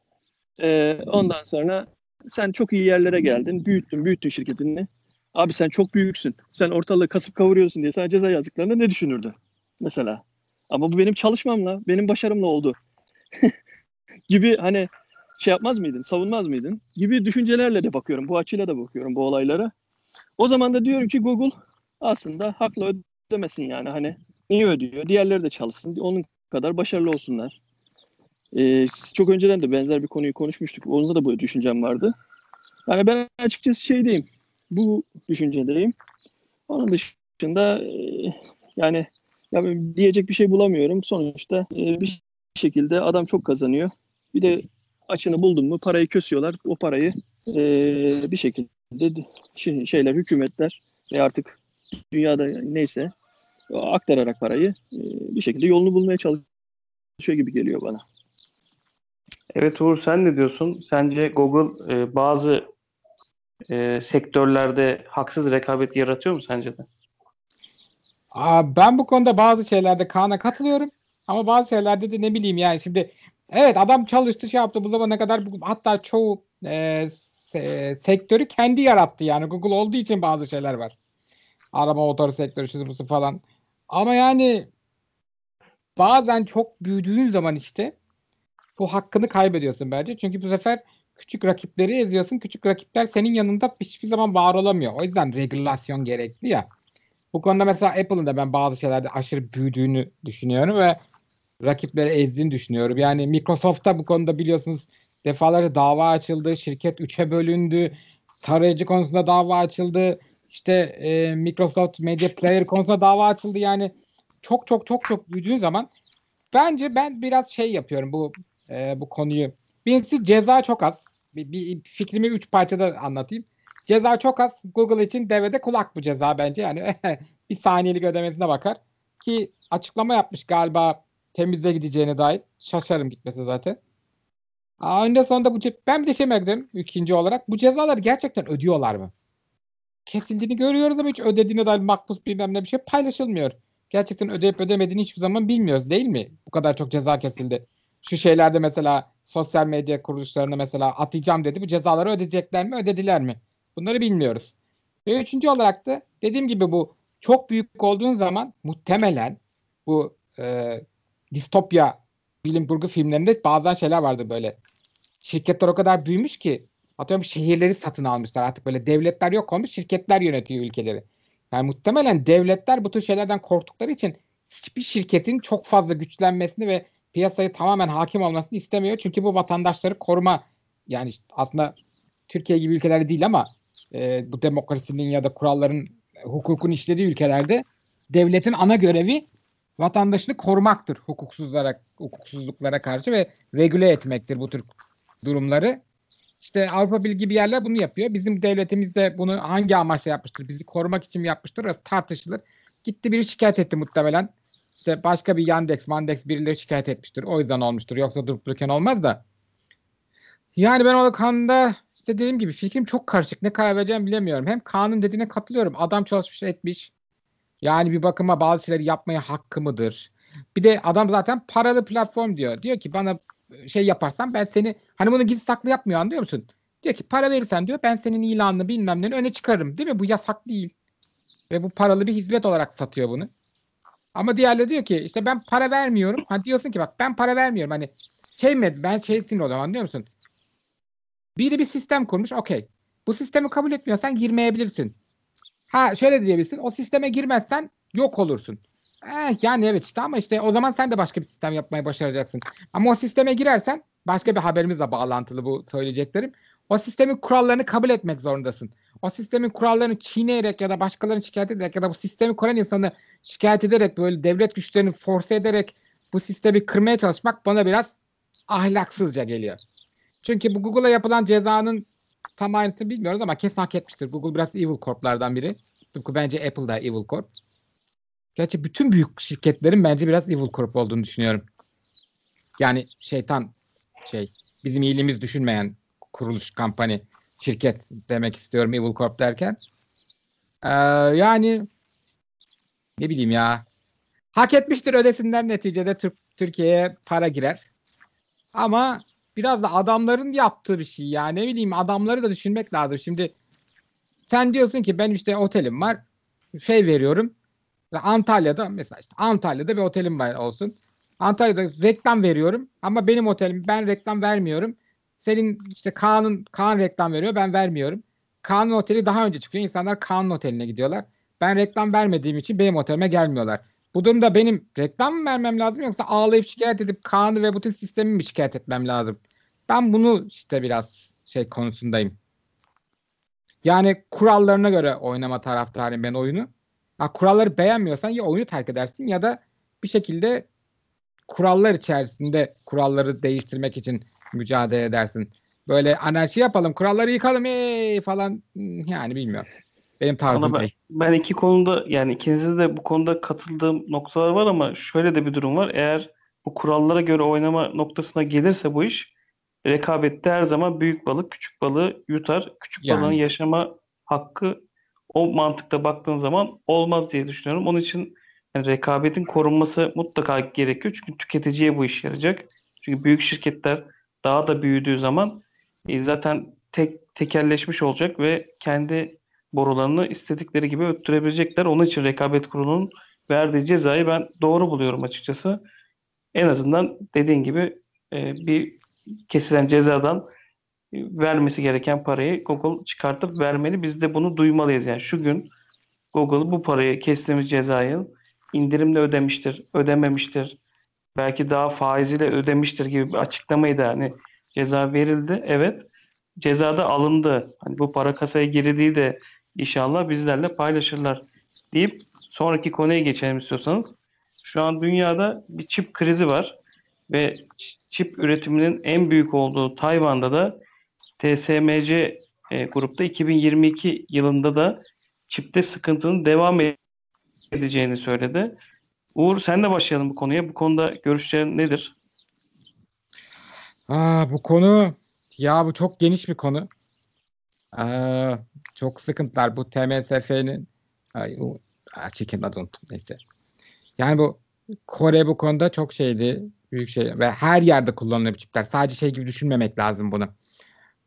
Ee, ondan sonra sen çok iyi yerlere geldin. Büyüttün, büyüttün şirketini. Abi sen çok büyüksün. Sen ortalığı kasıp kavuruyorsun diye sana ceza yazdıklarında ne düşünürdü? Mesela. Ama bu benim çalışmamla, benim başarımla oldu. [laughs] gibi hani şey yapmaz mıydın, savunmaz mıydın? Gibi düşüncelerle de bakıyorum. Bu açıyla da bakıyorum bu olaylara. O zaman da diyorum ki Google aslında haklı ödemesin yani hani niye ödüyor? Diğerleri de çalışsın. Onun kadar başarılı olsunlar. Ee, çok önceden de benzer bir konuyu konuşmuştuk. Onda da bu düşüncem vardı. Yani ben açıkçası şeydeyim. Bu düşüncedeyim. Onun dışında e, yani ya diyecek bir şey bulamıyorum. Sonuçta e, bir şekilde adam çok kazanıyor. Bir de açını buldun mu parayı kösüyorlar. O parayı e, bir şekilde şey- şeyler, hükümetler ve artık dünyada neyse aktararak parayı e, bir şekilde yolunu bulmaya çalışıyor gibi geliyor bana. Evet Uğur sen ne diyorsun? Sence Google e, bazı e, sektörlerde haksız rekabet yaratıyor mu sence de? Aa, ben bu konuda bazı şeylerde Kaan'a katılıyorum. Ama bazı şeylerde de ne bileyim yani şimdi evet adam çalıştı şey yaptı bu zamana kadar hatta çoğu e, se- sektörü kendi yarattı yani Google olduğu için bazı şeyler var. Arama motoru sektörü busu falan. Ama yani bazen çok büyüdüğün zaman işte bu hakkını kaybediyorsun bence. Çünkü bu sefer küçük rakipleri eziyorsun. Küçük rakipler senin yanında hiçbir zaman var olamıyor. O yüzden regülasyon gerekli ya. Bu konuda mesela Apple'ın da ben bazı şeylerde aşırı büyüdüğünü düşünüyorum ve rakipleri ezdiğini düşünüyorum. Yani Microsoft'ta bu konuda biliyorsunuz defalarca dava açıldı. Şirket 3'e bölündü. Tarayıcı konusunda dava açıldı. İşte e, Microsoft Media Player konusunda dava açıldı. Yani çok çok çok çok büyüdüğün zaman bence ben biraz şey yapıyorum bu e, bu konuyu. Birincisi ceza çok az. Bir, bir fikrimi üç parçada anlatayım. Ceza çok az. Google için devede kulak bu ceza bence. Yani [laughs] bir saniyelik ödemesine bakar. Ki açıklama yapmış galiba temize gideceğine dair. Şaşarım gitmesi zaten. Önde sonunda bu ce- ben bir de şey merak ikinci olarak. Bu cezaları gerçekten ödüyorlar mı? Kesildiğini görüyoruz ama hiç ödediğine dair makbuz bilmem ne bir şey paylaşılmıyor. Gerçekten ödeyip ödemediğini hiçbir zaman bilmiyoruz değil mi? Bu kadar çok ceza kesildi. Şu şeylerde mesela sosyal medya kuruluşlarına mesela atacağım dedi. Bu cezaları ödeyecekler mi ödediler mi? Bunları bilmiyoruz. Ve üçüncü olarak da dediğim gibi bu çok büyük olduğun zaman muhtemelen bu e, distopya bilim kurgu filmlerinde bazen şeyler vardı böyle. Şirketler o kadar büyümüş ki atıyorum şehirleri satın almışlar. Artık böyle devletler yok olmuş şirketler yönetiyor ülkeleri. Yani muhtemelen devletler bu tür şeylerden korktukları için hiçbir şirketin çok fazla güçlenmesini ve piyasayı tamamen hakim olmasını istemiyor. Çünkü bu vatandaşları koruma yani işte aslında Türkiye gibi ülkeler değil ama e, bu demokrasinin ya da kuralların hukukun işlediği ülkelerde devletin ana görevi vatandaşını korumaktır hukuksuzlara hukuksuzluklara karşı ve regüle etmektir bu tür durumları. İşte Avrupa Birliği gibi yerler bunu yapıyor. Bizim devletimiz de bunu hangi amaçla yapmıştır? Bizi korumak için mi yapmıştır? Orası tartışılır. Gitti biri şikayet etti muhtemelen. İşte başka bir Yandex, Mandex birileri şikayet etmiştir. O yüzden olmuştur. Yoksa durup dururken olmaz da. Yani ben o konuda işte dediğim gibi fikrim çok karışık. Ne karar vereceğimi bilemiyorum. Hem Kaan'ın dediğine katılıyorum. Adam çalışmış etmiş. Yani bir bakıma bazı şeyleri yapmaya hakkı mıdır? Bir de adam zaten paralı platform diyor. Diyor ki bana şey yaparsan ben seni hani bunu gizli saklı yapmıyor anlıyor musun? Diyor ki para verirsen diyor ben senin ilanını bilmem ne öne çıkarırım. Değil mi? Bu yasak değil. Ve bu paralı bir hizmet olarak satıyor bunu. Ama diğerleri diyor ki işte ben para vermiyorum. Ha diyorsun ki bak ben para vermiyorum. Hani şey mi ben şey sinir oluyorum anlıyor musun? Biri bir sistem kurmuş okey. Bu sistemi kabul etmiyorsan girmeyebilirsin. Ha şöyle diyebilirsin o sisteme girmezsen yok olursun. Eh, yani evet işte ama işte o zaman sen de başka bir sistem yapmayı başaracaksın. Ama o sisteme girersen başka bir haberimizle bağlantılı bu söyleyeceklerim. O sistemin kurallarını kabul etmek zorundasın. O sistemin kurallarını çiğneyerek ya da başkalarını şikayet ederek ya da bu sistemi kuran insanı şikayet ederek böyle devlet güçlerini force ederek bu sistemi kırmaya çalışmak bana biraz ahlaksızca geliyor. Çünkü bu Google'a yapılan cezanın tam ayrıntısını bilmiyoruz ama kesin hak etmiştir. Google biraz evil corp'lardan biri. Tıpkı bence Apple da evil corp. Gerçi bütün büyük şirketlerin bence biraz evil corp olduğunu düşünüyorum. Yani şeytan şey bizim iyiliğimiz düşünmeyen kuruluş kampanya şirket demek istiyorum evil corp derken. Ee, yani ne bileyim ya hak etmiştir ödesinler neticede Türk Türkiye'ye para girer. Ama biraz da adamların yaptığı bir şey ya. Ne bileyim adamları da düşünmek lazım. Şimdi sen diyorsun ki ben işte otelim var. Şey veriyorum. Antalya'da mesela işte Antalya'da bir otelim var olsun. Antalya'da reklam veriyorum ama benim otelim ben reklam vermiyorum. Senin işte Kaan'ın Kaan reklam veriyor ben vermiyorum. Kaan'ın oteli daha önce çıkıyor. İnsanlar Kaan'ın oteline gidiyorlar. Ben reklam vermediğim için benim otelime gelmiyorlar. Bu durumda benim reklam mı vermem lazım yoksa ağlayıp şikayet edip Kaan'ı ve bütün sistemi mi şikayet etmem lazım? Ben bunu işte biraz şey konusundayım. Yani kurallarına göre oynama taraftarıyım ben oyunu. Ha, kuralları beğenmiyorsan ya oyunu terk edersin ya da bir şekilde kurallar içerisinde kuralları değiştirmek için mücadele edersin. Böyle anarşi yapalım, kuralları yıkalım ey falan hmm, yani bilmiyorum. Benim tarzım ben, değil. ben iki konuda yani ikinize de bu konuda katıldığım noktalar var ama şöyle de bir durum var. Eğer bu kurallara göre oynama noktasına gelirse bu iş rekabette her zaman büyük balık küçük balığı yutar. Küçük Yani. balığın yaşama hakkı o mantıkta baktığın zaman olmaz diye düşünüyorum. Onun için yani rekabetin korunması mutlaka gerekiyor. Çünkü tüketiciye bu iş yarayacak. Çünkü büyük şirketler daha da büyüdüğü zaman e, zaten tek tekelleşmiş olacak ve kendi borularını istedikleri gibi öttürebilecekler. Onun için rekabet kurulunun verdiği cezayı ben doğru buluyorum açıkçası. En azından dediğin gibi e, bir kesilen cezadan e, vermesi gereken parayı Google çıkartıp vermeli. Biz de bunu duymalıyız. Yani şu gün Google bu parayı kestiğimiz cezayı indirimle ödemiştir, ödememiştir. Belki daha faiziyle ödemiştir gibi bir açıklamayı da hani ceza verildi. Evet. Cezada alındı. Hani bu para kasaya girdiği de inşallah bizlerle paylaşırlar deyip sonraki konuya geçelim istiyorsanız. Şu an dünyada bir çip krizi var ve çip üretiminin en büyük olduğu Tayvan'da da TSMC e, grupta 2022 yılında da çipte sıkıntının devam edeceğini söyledi. Uğur sen de başlayalım bu konuya. Bu konuda görüşlerin nedir? Aa, bu konu ya bu çok geniş bir konu. Aa, çok sıkıntılar. Bu TMSF'nin ay, o, çekin adı unuttum. Neyse. Yani bu Kore bu konuda çok şeydi. Büyük şey ve her yerde kullanılıyor bu çipler. Sadece şey gibi düşünmemek lazım bunu.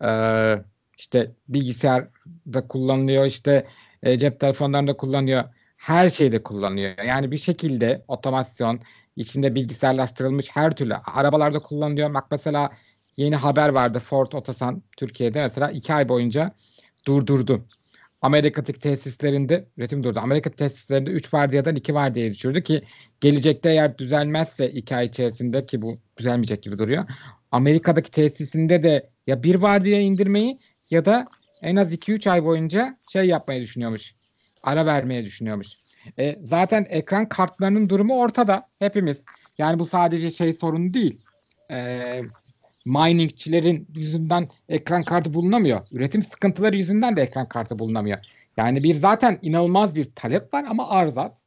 Ee, işte bilgisayarda kullanılıyor, işte e, cep telefonlarında kullanılıyor. Her şeyde kullanılıyor. Yani bir şekilde otomasyon, içinde bilgisayarlaştırılmış her türlü arabalarda kullanılıyor. Bak mesela yeni haber vardı Ford Otosan Türkiye'de mesela iki ay boyunca durdurdu. Amerika'daki tesislerinde üretim durdu. Amerika tesislerinde 3 vardiyadan 2 vardiya düşürdü ki gelecekte eğer düzelmezse 2 ay içerisinde ki bu düzelmeyecek gibi duruyor. Amerika'daki tesisinde de ya bir vardiya indirmeyi ya da en az 2-3 ay boyunca şey yapmayı düşünüyormuş. Ara vermeye düşünüyormuş. E, zaten ekran kartlarının durumu ortada. Hepimiz. Yani bu sadece şey sorunu değil. E, miningçilerin yüzünden ekran kartı bulunamıyor. Üretim sıkıntıları yüzünden de ekran kartı bulunamıyor. Yani bir zaten inanılmaz bir talep var ama arz az.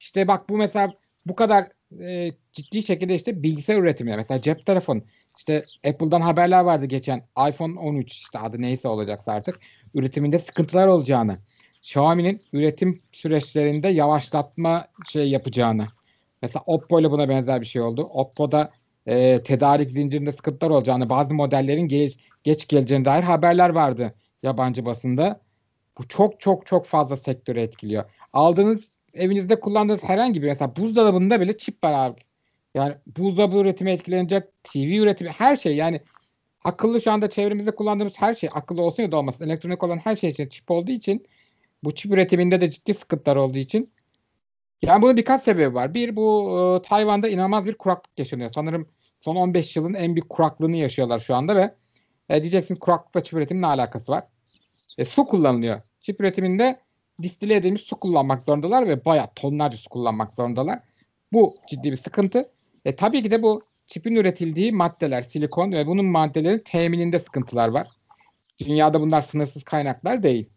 İşte bak bu mesela bu kadar e, ciddi şekilde işte bilgisayar üretimi. Mesela cep telefonu. İşte Apple'dan haberler vardı geçen iPhone 13 işte adı neyse olacaksa artık üretiminde sıkıntılar olacağını. Xiaomi'nin üretim süreçlerinde yavaşlatma şey yapacağını. Mesela Oppo ile buna benzer bir şey oldu. Oppo'da e, tedarik zincirinde sıkıntılar olacağını, bazı modellerin geç, geç geleceğine dair haberler vardı yabancı basında. Bu çok çok çok fazla sektörü etkiliyor. Aldığınız evinizde kullandığınız herhangi bir mesela buzdolabında bile çip var abi. Yani buzdolabı üretimi etkilenecek, TV üretimi her şey yani akıllı şu anda çevremizde kullandığımız her şey akıllı olsun ya da olmasın elektronik olan her şey için çip olduğu için bu çip üretiminde de ciddi sıkıntılar olduğu için yani bunun birkaç sebebi var. Bir bu e, Tayvan'da inanılmaz bir kuraklık yaşanıyor. Sanırım son 15 yılın en büyük kuraklığını yaşıyorlar şu anda ve e, diyeceksiniz kuraklıkla çip üretiminin ne alakası var? E, su kullanılıyor. Çip üretiminde distile edilmiş su kullanmak zorundalar ve bayağı tonlarca su kullanmak zorundalar. Bu ciddi bir sıkıntı. E, tabii ki de bu çipin üretildiği maddeler, silikon ve bunun maddelerin temininde sıkıntılar var. Dünyada bunlar sınırsız kaynaklar değil.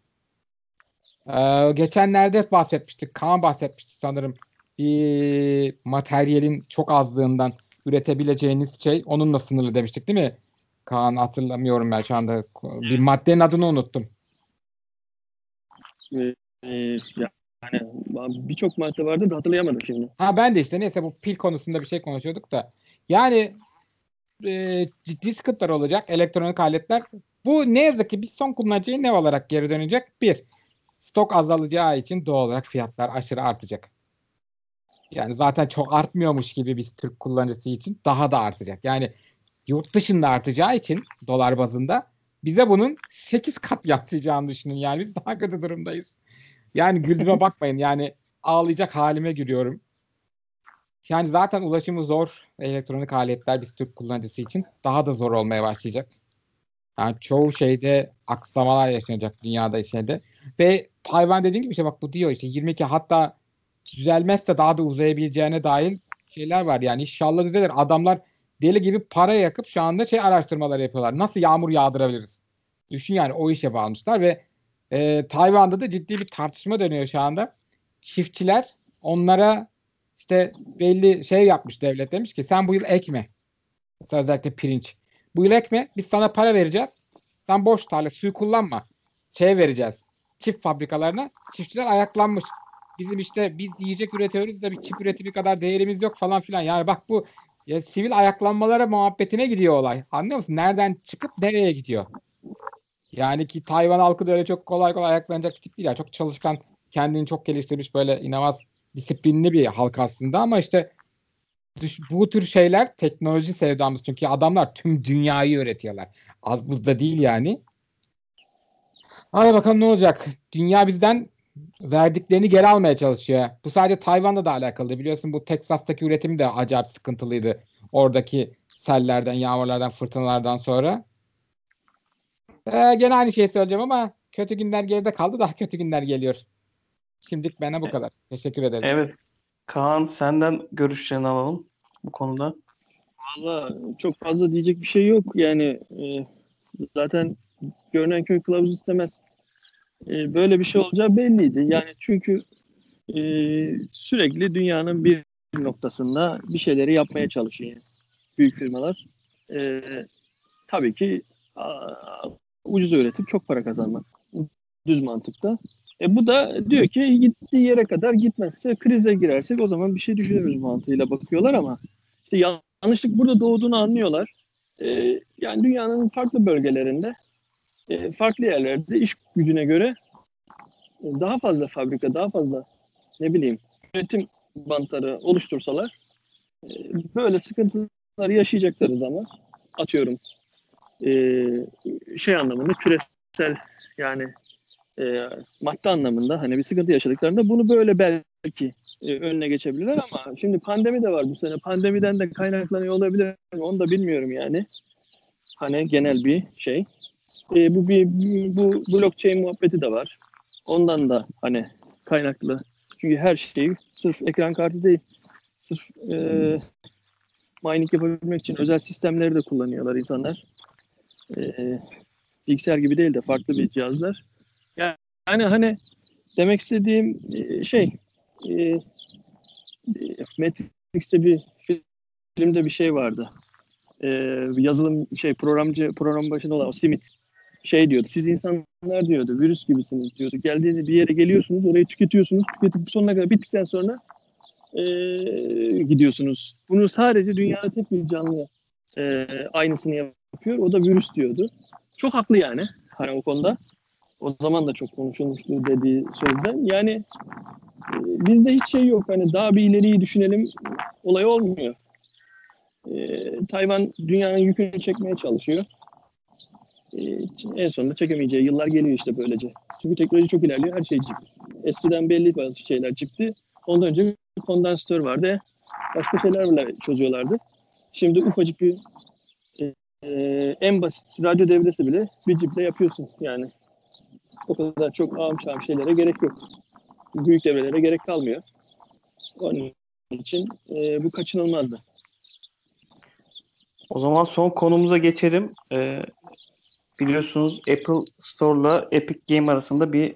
Ee, geçenlerde bahsetmiştik. Kaan bahsetmişti sanırım. Bir materyalin çok azlığından üretebileceğiniz şey onunla sınırlı demiştik değil mi? Kaan hatırlamıyorum ben şu anda. Bir maddenin adını unuttum. Ee, yani birçok madde vardı da hatırlayamadım şimdi. Ha ben de işte neyse bu pil konusunda bir şey konuşuyorduk da. Yani e, ciddi sıkıntılar olacak elektronik aletler. Bu ne yazık ki bir son kullanıcıya ne olarak geri dönecek? Bir, stok azalacağı için doğal olarak fiyatlar aşırı artacak. Yani zaten çok artmıyormuş gibi biz Türk kullanıcısı için daha da artacak. Yani yurt dışında artacağı için dolar bazında bize bunun 8 kat [laughs] yapacağını düşünün. Yani biz daha kötü durumdayız. Yani güldüğüme [laughs] bakmayın. Yani ağlayacak halime giriyorum. Yani zaten ulaşımı zor elektronik aletler biz Türk kullanıcısı için daha da zor olmaya başlayacak. Yani çoğu şeyde aksamalar yaşanacak dünyada şeyde. Ve Tayvan dediğim gibi işte bak bu diyor işte 22 hatta düzelmezse daha da uzayabileceğine dair şeyler var. Yani inşallah düzelir. Adamlar deli gibi para yakıp şu anda şey araştırmalar yapıyorlar. Nasıl yağmur yağdırabiliriz? Düşün yani o işe bağlamışlar ve e, Tayvan'da da ciddi bir tartışma dönüyor şu anda. Çiftçiler onlara işte belli şey yapmış devlet demiş ki sen bu yıl ekme. Özellikle pirinç. Bu yıl ekme biz sana para vereceğiz. Sen boş tarla suyu kullanma. Şey vereceğiz. Çift fabrikalarına. Çiftçiler ayaklanmış. Bizim işte biz yiyecek üretiyoruz da bir çift üretimi kadar değerimiz yok falan filan. Yani bak bu ya, sivil ayaklanmalara muhabbetine gidiyor olay. Anlıyor musun? Nereden çıkıp nereye gidiyor? Yani ki Tayvan halkı da öyle çok kolay kolay ayaklanacak bir tip değil. Yani çok çalışkan, kendini çok geliştirmiş böyle inanılmaz disiplinli bir halk aslında ama işte bu tür şeyler teknoloji sevdamız çünkü adamlar tüm dünyayı öğretiyorlar. Az buzda değil yani. Hadi bakalım ne olacak. Dünya bizden verdiklerini geri almaya çalışıyor. Bu sadece Tayvan'da da alakalı. Biliyorsun bu Teksas'taki üretim de acayip sıkıntılıydı. Oradaki sellerden, yağmurlardan, fırtınalardan sonra. Ee, gene aynı şeyi söyleyeceğim ama kötü günler geride kaldı. Daha kötü günler geliyor. Şimdilik bana bu kadar. Teşekkür ederim. Evet. Kaan senden görüşlerini alalım bu konuda. Valla çok fazla diyecek bir şey yok. Yani e, zaten görünen köy kılavuz istemez. E, böyle bir şey olacağı belliydi. Yani çünkü e, sürekli dünyanın bir noktasında bir şeyleri yapmaya çalışıyor büyük firmalar. E, tabii ki a, ucuz üretip çok para kazanmak. Düz mantıkta. E bu da diyor ki gittiği yere kadar gitmezse krize girersek o zaman bir şey düşünürüz mantığıyla bakıyorlar ama işte yanlışlık burada doğduğunu anlıyorlar. E, yani dünyanın farklı bölgelerinde e, farklı yerlerde iş gücüne göre e, daha fazla fabrika, daha fazla ne bileyim üretim bantları oluştursalar e, böyle sıkıntılar yaşayacakları zaman atıyorum e, şey anlamında küresel yani e, madde anlamında hani bir sıkıntı yaşadıklarında bunu böyle belki e, önüne geçebilirler ama şimdi pandemi de var bu sene. Pandemiden de kaynaklanıyor olabilir? Onu da bilmiyorum yani. Hani genel bir şey. E, bu bir bu blockchain muhabbeti de var. Ondan da hani kaynaklı. Çünkü her şey sırf ekran kartı değil. Sırf e, mining yapabilmek için özel sistemleri de kullanıyorlar insanlar. E, bilgisayar gibi değil de farklı bir cihazlar. Yani hani demek istediğim e, şey e, Matrix'te bir filmde bir şey vardı. E, yazılım şey programcı program başında olan o Smith şey diyordu. Siz insanlar diyordu. Virüs gibisiniz diyordu. Geldiğinde bir yere geliyorsunuz. Orayı tüketiyorsunuz. Tüketip sonuna kadar bittikten sonra e, gidiyorsunuz. Bunu sadece dünyada tek bir canlı e, aynısını yapıyor. O da virüs diyordu. Çok haklı yani. Hani o konuda. O zaman da çok konuşulmuştu dediği sözden. Yani e, bizde hiç şey yok. Hani daha bir ileriyi düşünelim olay olmuyor. E, Tayvan dünyanın yükünü çekmeye çalışıyor. E, en sonunda çekemeyeceği yıllar geliyor işte böylece. Çünkü teknoloji çok ilerliyor. Her şey cip. Eskiden belli bazı şeyler cipti. Ondan önce kondansatör vardı. Başka şeylerle çözüyorlardı. Şimdi ufacık bir e, e, en basit radyo devresi bile bir ciple yapıyorsun yani. O kadar çok ağım çağım şeylere gerek yok. Büyük devrelere gerek kalmıyor. Onun için e, bu kaçınılmazdı. O zaman son konumuza geçelim. Ee, biliyorsunuz Apple Store'la Epic Game arasında bir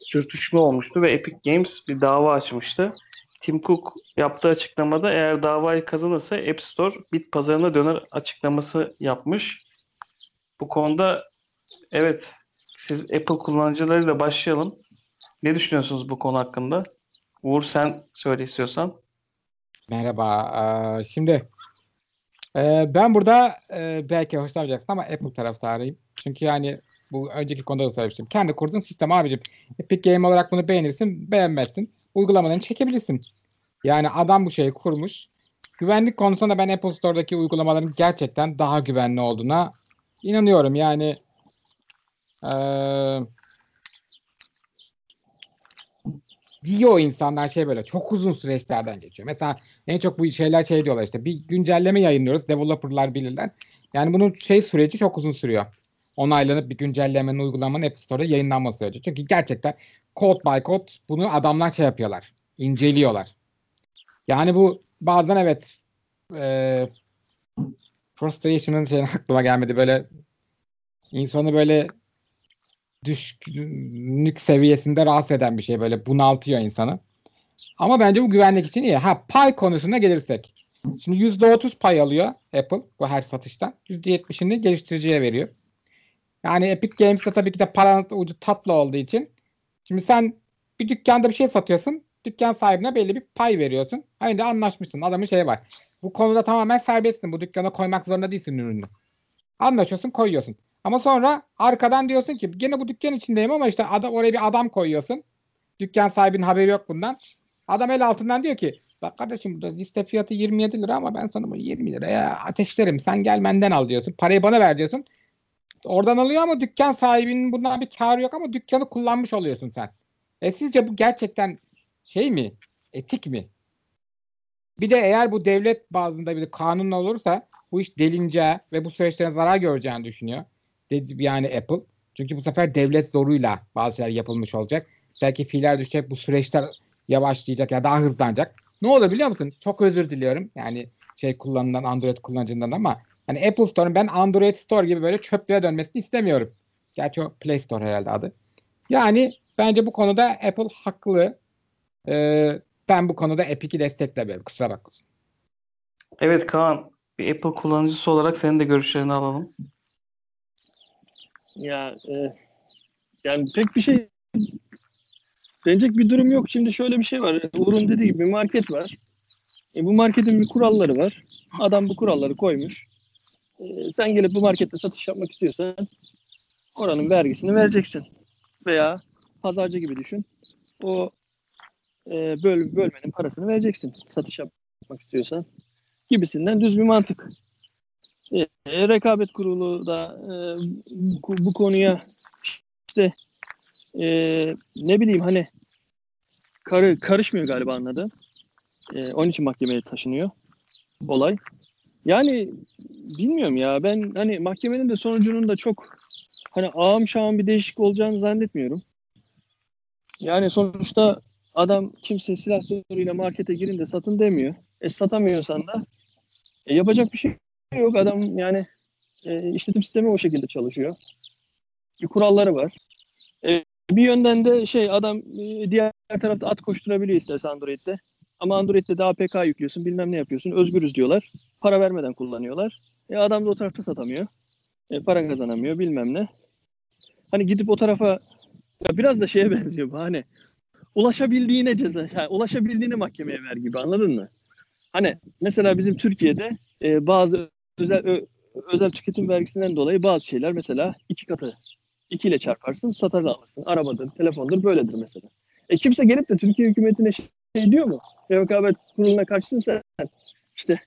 sürtüşme olmuştu ve Epic Games bir dava açmıştı. Tim Cook yaptığı açıklamada eğer davayı kazanırsa App Store bit pazarına döner açıklaması yapmış. Bu konuda evet siz Apple kullanıcılarıyla başlayalım. Ne düşünüyorsunuz bu konu hakkında? Uğur sen söyle istiyorsan. Merhaba. Şimdi ben burada belki hoşlanmayacaksın ama Apple taraftarıyım. Çünkü yani bu önceki konuda da söylemiştim. Kendi kurduğun sistem abicim. Epic Game olarak bunu beğenirsin, beğenmezsin. Uygulamalarını çekebilirsin. Yani adam bu şeyi kurmuş. Güvenlik konusunda ben Apple Store'daki uygulamaların gerçekten daha güvenli olduğuna inanıyorum. Yani ee, diyor insanlar şey böyle çok uzun süreçlerden geçiyor. Mesela en çok bu şeyler şey diyorlar işte bir güncelleme yayınlıyoruz. Developerlar bilirler. Yani bunun şey süreci çok uzun sürüyor. Onaylanıp bir güncellemenin uygulamanın App Store'da yayınlanması süreci. Çünkü gerçekten code by code bunu adamlar şey yapıyorlar. inceliyorlar. Yani bu bazen evet e, frustration'ın şeyin aklıma gelmedi. Böyle insanı böyle düşkünlük seviyesinde rahatsız eden bir şey böyle bunaltıyor insanı. Ama bence bu güvenlik için iyi. Ha pay konusuna gelirsek. Şimdi %30 pay alıyor Apple bu her satıştan. %70'ini geliştiriciye veriyor. Yani Epic Games'te tabii ki de paranın ucu tatlı olduğu için. Şimdi sen bir dükkanda bir şey satıyorsun. Dükkan sahibine belli bir pay veriyorsun. Aynı de anlaşmışsın. Adamın şey var. Bu konuda tamamen serbestsin. Bu dükkana koymak zorunda değilsin ürünü. Anlaşıyorsun koyuyorsun. Ama sonra arkadan diyorsun ki gene bu dükkan içindeyim ama işte adam, oraya bir adam koyuyorsun. Dükkan sahibinin haberi yok bundan. Adam el altından diyor ki bak kardeşim burada liste fiyatı 27 lira ama ben sana bunu 20 liraya ateşlerim. Sen gel benden al diyorsun. Parayı bana ver diyorsun. Oradan alıyor ama dükkan sahibinin bundan bir karı yok ama dükkanı kullanmış oluyorsun sen. E sizce bu gerçekten şey mi? Etik mi? Bir de eğer bu devlet bazında bir kanun olursa bu iş delince ve bu süreçlerin zarar göreceğini düşünüyor dedi yani Apple. Çünkü bu sefer devlet zoruyla bazı şeyler yapılmış olacak. Belki fiiller düşecek bu süreçler yavaşlayacak ya daha hızlanacak. Ne olur biliyor musun? Çok özür diliyorum. Yani şey kullanılan Android kullanıcından ama hani Apple Store'un ben Android Store gibi böyle çöplüğe dönmesini istemiyorum. Gerçi o Play Store herhalde adı. Yani bence bu konuda Apple haklı. Ee, ben bu konuda Epic'i desteklemiyorum. Kusura bakmasın. Evet Kaan. Bir Apple kullanıcısı olarak senin de görüşlerini alalım. Ya e, yani pek bir şey denecek bir durum yok. Şimdi şöyle bir şey var. Uğur'un dediği gibi bir market var. E, bu marketin bir kuralları var. Adam bu kuralları koymuş. E, sen gelip bu markette satış yapmak istiyorsan oranın vergisini vereceksin. Veya pazarcı gibi düşün. O e, böl, bölmenin parasını vereceksin. Satış yapmak istiyorsan. Gibisinden düz bir mantık. E, rekabet kurulu da e, bu, bu konuya işte e, ne bileyim hani karı karışmıyor galiba anladı. E, onun için mahkemeye taşınıyor olay. Yani bilmiyorum ya ben hani mahkemenin de sonucunun da çok hani ağam şağım bir değişik olacağını zannetmiyorum. Yani sonuçta adam kimse silah zoruyla markete girin de satın demiyor. E satamıyorsan da e, yapacak bir şey yok. Adam yani e, işletim sistemi o şekilde çalışıyor. Bir kuralları var. E, bir yönden de şey adam e, diğer tarafta at koşturabiliyor isterse Android'de. Ama Android'de de APK yüklüyorsun bilmem ne yapıyorsun. Özgürüz diyorlar. Para vermeden kullanıyorlar. E adam da o tarafta satamıyor. E, para kazanamıyor bilmem ne. Hani gidip o tarafa ya biraz da şeye [laughs] benziyor bu hani ulaşabildiğine ceza, yani ulaşabildiğine mahkemeye ver gibi anladın mı? Hani mesela bizim Türkiye'de e, bazı özel özel tüketim vergisinden dolayı bazı şeyler mesela iki katı iki ile çarparsın satar alırsın. Arabadır, telefondur böyledir mesela. E kimse gelip de Türkiye hükümetine şey, şey diyor mu? Rekabet kuruluna karşısın sen. İşte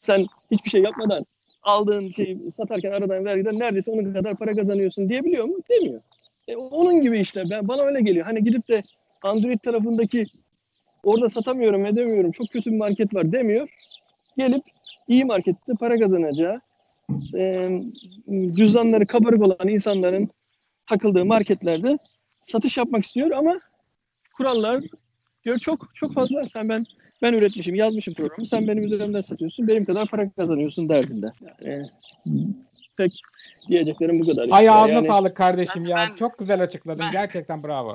sen hiçbir şey yapmadan aldığın şeyi satarken aradan vergiden neredeyse onun kadar para kazanıyorsun diyebiliyor mu? Demiyor. E, onun gibi işte ben, bana öyle geliyor. Hani gidip de Android tarafındaki orada satamıyorum edemiyorum çok kötü bir market var demiyor. Gelip iyi markette para kazanacağı e, cüzdanları kabarık olan insanların takıldığı marketlerde satış yapmak istiyor ama kurallar diyor çok çok fazla sen ben ben üretmişim yazmışım programı sen benim üzerimden satıyorsun benim kadar para kazanıyorsun derdinde. Yani, pek diyeceklerim bu kadar. Ay işte. ağzına Yani- sağlık kardeşim ya. Çok güzel açıkladın. Gerçekten bravo.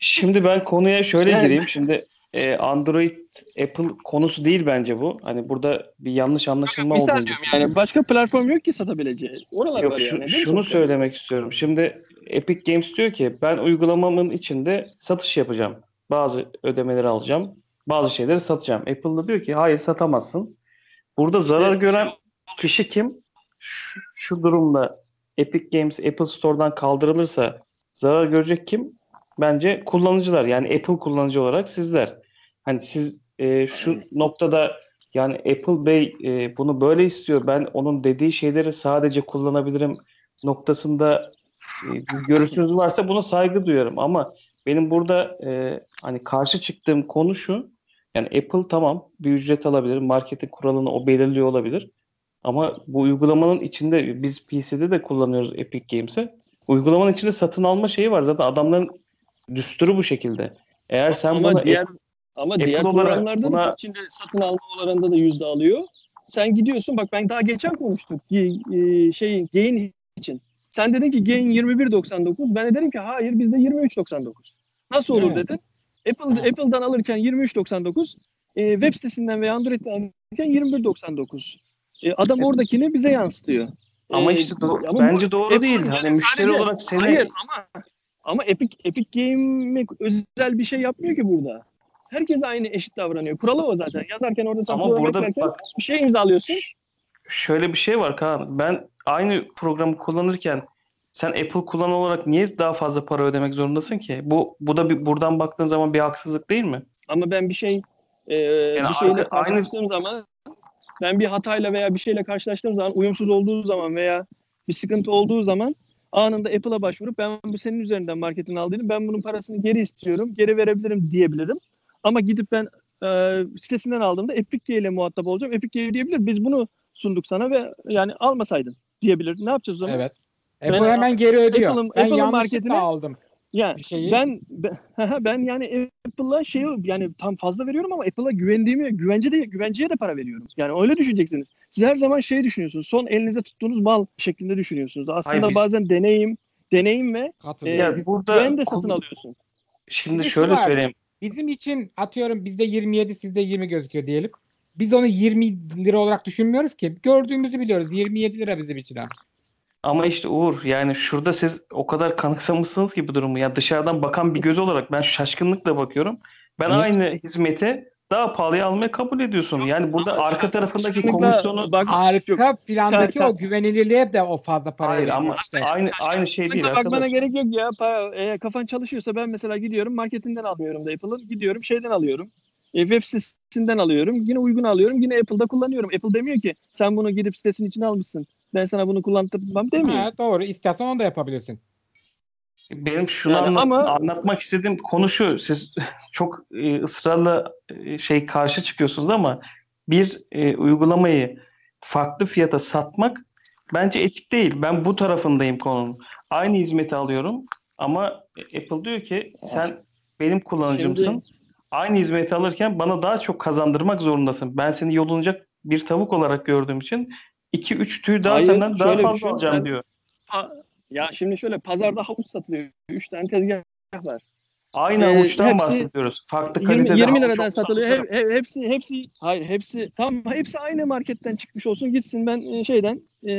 Şimdi ben konuya şöyle Yani- gireyim. Şimdi e, Android, Apple konusu değil bence bu. Hani burada bir yanlış anlaşılma olduğunu diyorum yani başka platform yok ki satabileceği. Oralar Yok var şu- yani. şunu söylemek istiyorum. Şimdi Epic Games diyor ki ben uygulamamın içinde satış yapacağım. Bazı ödemeleri alacağım. Bazı şeyleri satacağım. Apple da diyor ki hayır satamazsın. Burada zarar Evet. gören kişi kim? Şu, şu durumda Epic Games Apple Store'dan kaldırılırsa zarar görecek kim? Bence kullanıcılar. Yani Apple kullanıcı olarak sizler. Hani siz e, şu noktada yani Apple Bey e, bunu böyle istiyor. Ben onun dediği şeyleri sadece kullanabilirim noktasında e, bir görüşünüz varsa buna saygı duyuyorum. Ama benim burada e, hani karşı çıktığım konu şu. Yani Apple tamam bir ücret alabilir. Marketin kuralını o belirliyor olabilir. Ama bu uygulamanın içinde biz PC'de de kullanıyoruz Epic Games'i. Uygulamanın içinde satın alma şeyi var. Zaten adamların düsturu bu şekilde. Eğer sen ama buna diğer ama Apple diğer programlarda buna- da içinde satın alma oranında da yüzde alıyor. Sen gidiyorsun bak ben daha geçen konuştuk e, şey gain için. Sen dedin ki gain 21.99 ben de dedim ki hayır bizde 23.99. Nasıl olur dedin? Apple Apple'dan alırken 23.99 e, web sitesinden veya Android'den alırken 21.99. E, adam oradakini bize yansıtıyor. ama E, işte do- ama bu- bence doğru Apple değil. yani Hani müşteri olarak seni Hayır ama ama Epic Epic Game özel bir şey yapmıyor ki burada. Herkes aynı eşit davranıyor. Kuralı o zaten. Yazarken orada ama satın burada bak bir şey imzalıyorsun. şöyle bir şey var Kaan. Ben aynı programı kullanırken sen Apple kullanan olarak niye daha fazla para ödemek zorundasın ki? Bu bu da bir buradan baktığın zaman bir haksızlık değil mi? Ama ben bir şey e, bir şeyle arka- aynı- karşılaştığım zaman ben bir hatayla veya bir şeyle karşılaştığım zaman uyumsuz olduğu zaman veya bir sıkıntı olduğu zaman anında Apple'a başvurup ben bu senin üzerinden marketin aldığını ben bunun parasını geri istiyorum, geri verebilirim diyebilirim. Ama gidip ben e, sitesinden aldığımda Epic ile muhatap olacağım. Epic diyebilir biz bunu sunduk sana ve yani almasaydın diyebilir. Ne yapacağız o zaman? Evet. Ben- Apple hemen geri ödüyor. Apple'ın- ben Apple'ın yanlışlıkla marketine- aldım. Yani şeyi- ben ben, [laughs] ben yani Apple'a şey yani tam fazla veriyorum ama Apple'a güvendiğimi güvence de güvenceye de para veriyorum. Yani öyle düşüneceksiniz. Siz her zaman şey düşünüyorsunuz. Son elinize tuttuğunuz mal şeklinde düşünüyorsunuz. Aslında Hayır, biz- bazen deneyim deneyim ve Katılıyorum. Ya burada güven de satın alıyorsun. Şimdi Bir de şu şöyle var. söyleyeyim. Bizim için atıyorum bizde 27 sizde 20 gözüküyor diyelim. Biz onu 20 lira olarak düşünmüyoruz ki. Gördüğümüzü biliyoruz. 27 lira bizim için. ha. Ama işte Uğur yani şurada siz o kadar kanıksamışsınız ki bu durumu. Ya dışarıdan bakan bir göz olarak ben şaşkınlıkla bakıyorum. Ben Niye? aynı hizmeti daha pahalıya almayı kabul ediyorsun. Yani burada arka tarafındaki komisyonu bak, yok. Arka plandaki Sen- o güvenilirliğe de o fazla para Hayır ama işte. aynı aynı şey değil Bakmana arkadaş. gerek yok ya. Eğer kafan çalışıyorsa ben mesela gidiyorum marketinden alıyorum da Apple'ın. Gidiyorum şeyden alıyorum. E, web sitesinden alıyorum. Yine uygun alıyorum. Yine Apple'da kullanıyorum. Apple demiyor ki sen bunu gidip sitesinin içine almışsın. Ben sana bunu kullandırmam demiyor. Ha, doğru. İstersen onu da yapabilirsin. Benim şunu Yani anla- ama- anlatmak istediğim konu şu. Siz [laughs] çok e, ısrarla e, şey karşı çıkıyorsunuz ama bir e, uygulamayı farklı fiyata satmak bence etik değil. Ben bu tarafındayım konunun. Aynı hizmeti alıyorum ama Apple diyor ki sen benim kullanıcımsın. Şimdi- Aynı hizmeti alırken bana daha çok kazandırmak zorundasın. Ben seni yolunacak bir tavuk olarak gördüğüm için 2-3 tüy daha Hayır, senden daha fazla alacağım diyor. Ya şimdi şöyle pazarda havuç satılıyor. Üç tane tezgah var. Aynı Ee, avuçtan hepsi bahsediyoruz. Farklı 20, kalitede 20 havuç liradan satılıyor. Hep, hep- hepsi hepsi hayır hepsi tam hepsi aynı marketten çıkmış olsun gitsin ben e, şeyden e,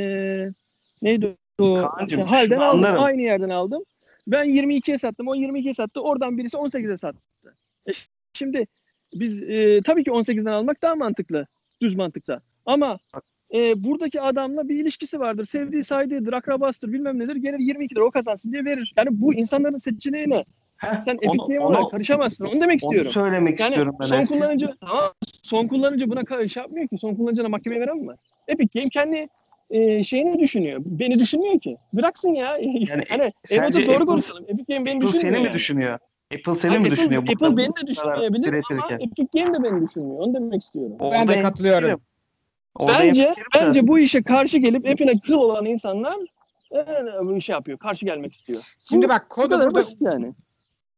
neydi o Kaan'cığım, şey, halden aldım. anlarım. Aynı yerden aldım. Ben 22'ye sattım. O 22'ye sattı. Oradan birisi 18'e sattı. E, şimdi biz e, tabii ki 18'den almak daha mantıklı. Düz mantıkta. Ama e, buradaki adamla bir ilişkisi vardır. Sevdiği, saydığı, akrabasıdır, bilmem nedir. Gelir 22 lira o kazansın diye verir. Yani bu insanların seçeneği ne? Heh, Sen onu- onu- olarak karışamazsın. Onu demek Onu istiyorum. söylemek Yani istiyorum ben. son. Siz- kullanıcı tamam, son kullanıcı buna ka- şey yapmıyor ki. Son kullanıcına mahkemeye veren mi var? Epic Game kendi e, şeyini düşünüyor. Beni düşünmüyor ki. Bıraksın ya. [laughs] Yani, hani sence doğru Apple- konuşalım. Epic Game beni Apple düşünmüyor. seni mi düşünüyor? Apple seni Hayır, mi Apple, düşünüyor? Apple beni de düşünmeyebilir ama? Epic Game de beni düşünmüyor. Onu demek istiyorum. Orada Ben de katılıyorum. Orada bence bence bu işe karşı gelip Apple'e kıl olan insanlar e, bu işe yapıyor. Karşı gelmek istiyor. Şimdi Bu- bak bu kodu burada basit yani.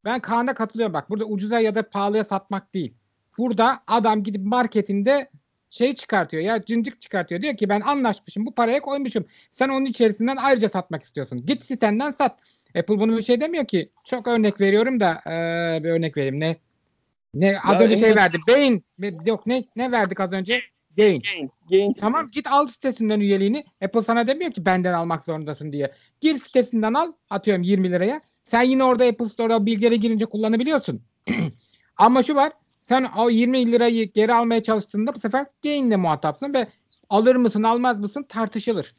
ben Kaan'a katılıyorum bak. Burada ucuza ya da pahalıya satmak değil. Burada adam gidip marketinde şey çıkartıyor ya cincik çıkartıyor. Diyor ki ben anlaşmışım bu paraya koymuşum. Sen onun içerisinden ayrıca satmak istiyorsun. Git sitenden sat. Apple bunu bir şey demiyor ki. Çok örnek veriyorum da eee, bir örnek vereyim ne? Ne az Ya önce şey verdi. Beyin yok ne ne verdik az önce? Gain. Gain, gain. Tamam git al sitesinden üyeliğini. Apple sana demiyor ki benden almak zorundasın diye. Gir sitesinden al atıyorum 20 liraya. Sen yine orada Apple Store'a bilgileri girince kullanabiliyorsun. [clears throat] Ama şu var sen o 20 lirayı geri almaya çalıştığında bu sefer gain'le muhatapsın ve alır mısın almaz mısın tartışılır.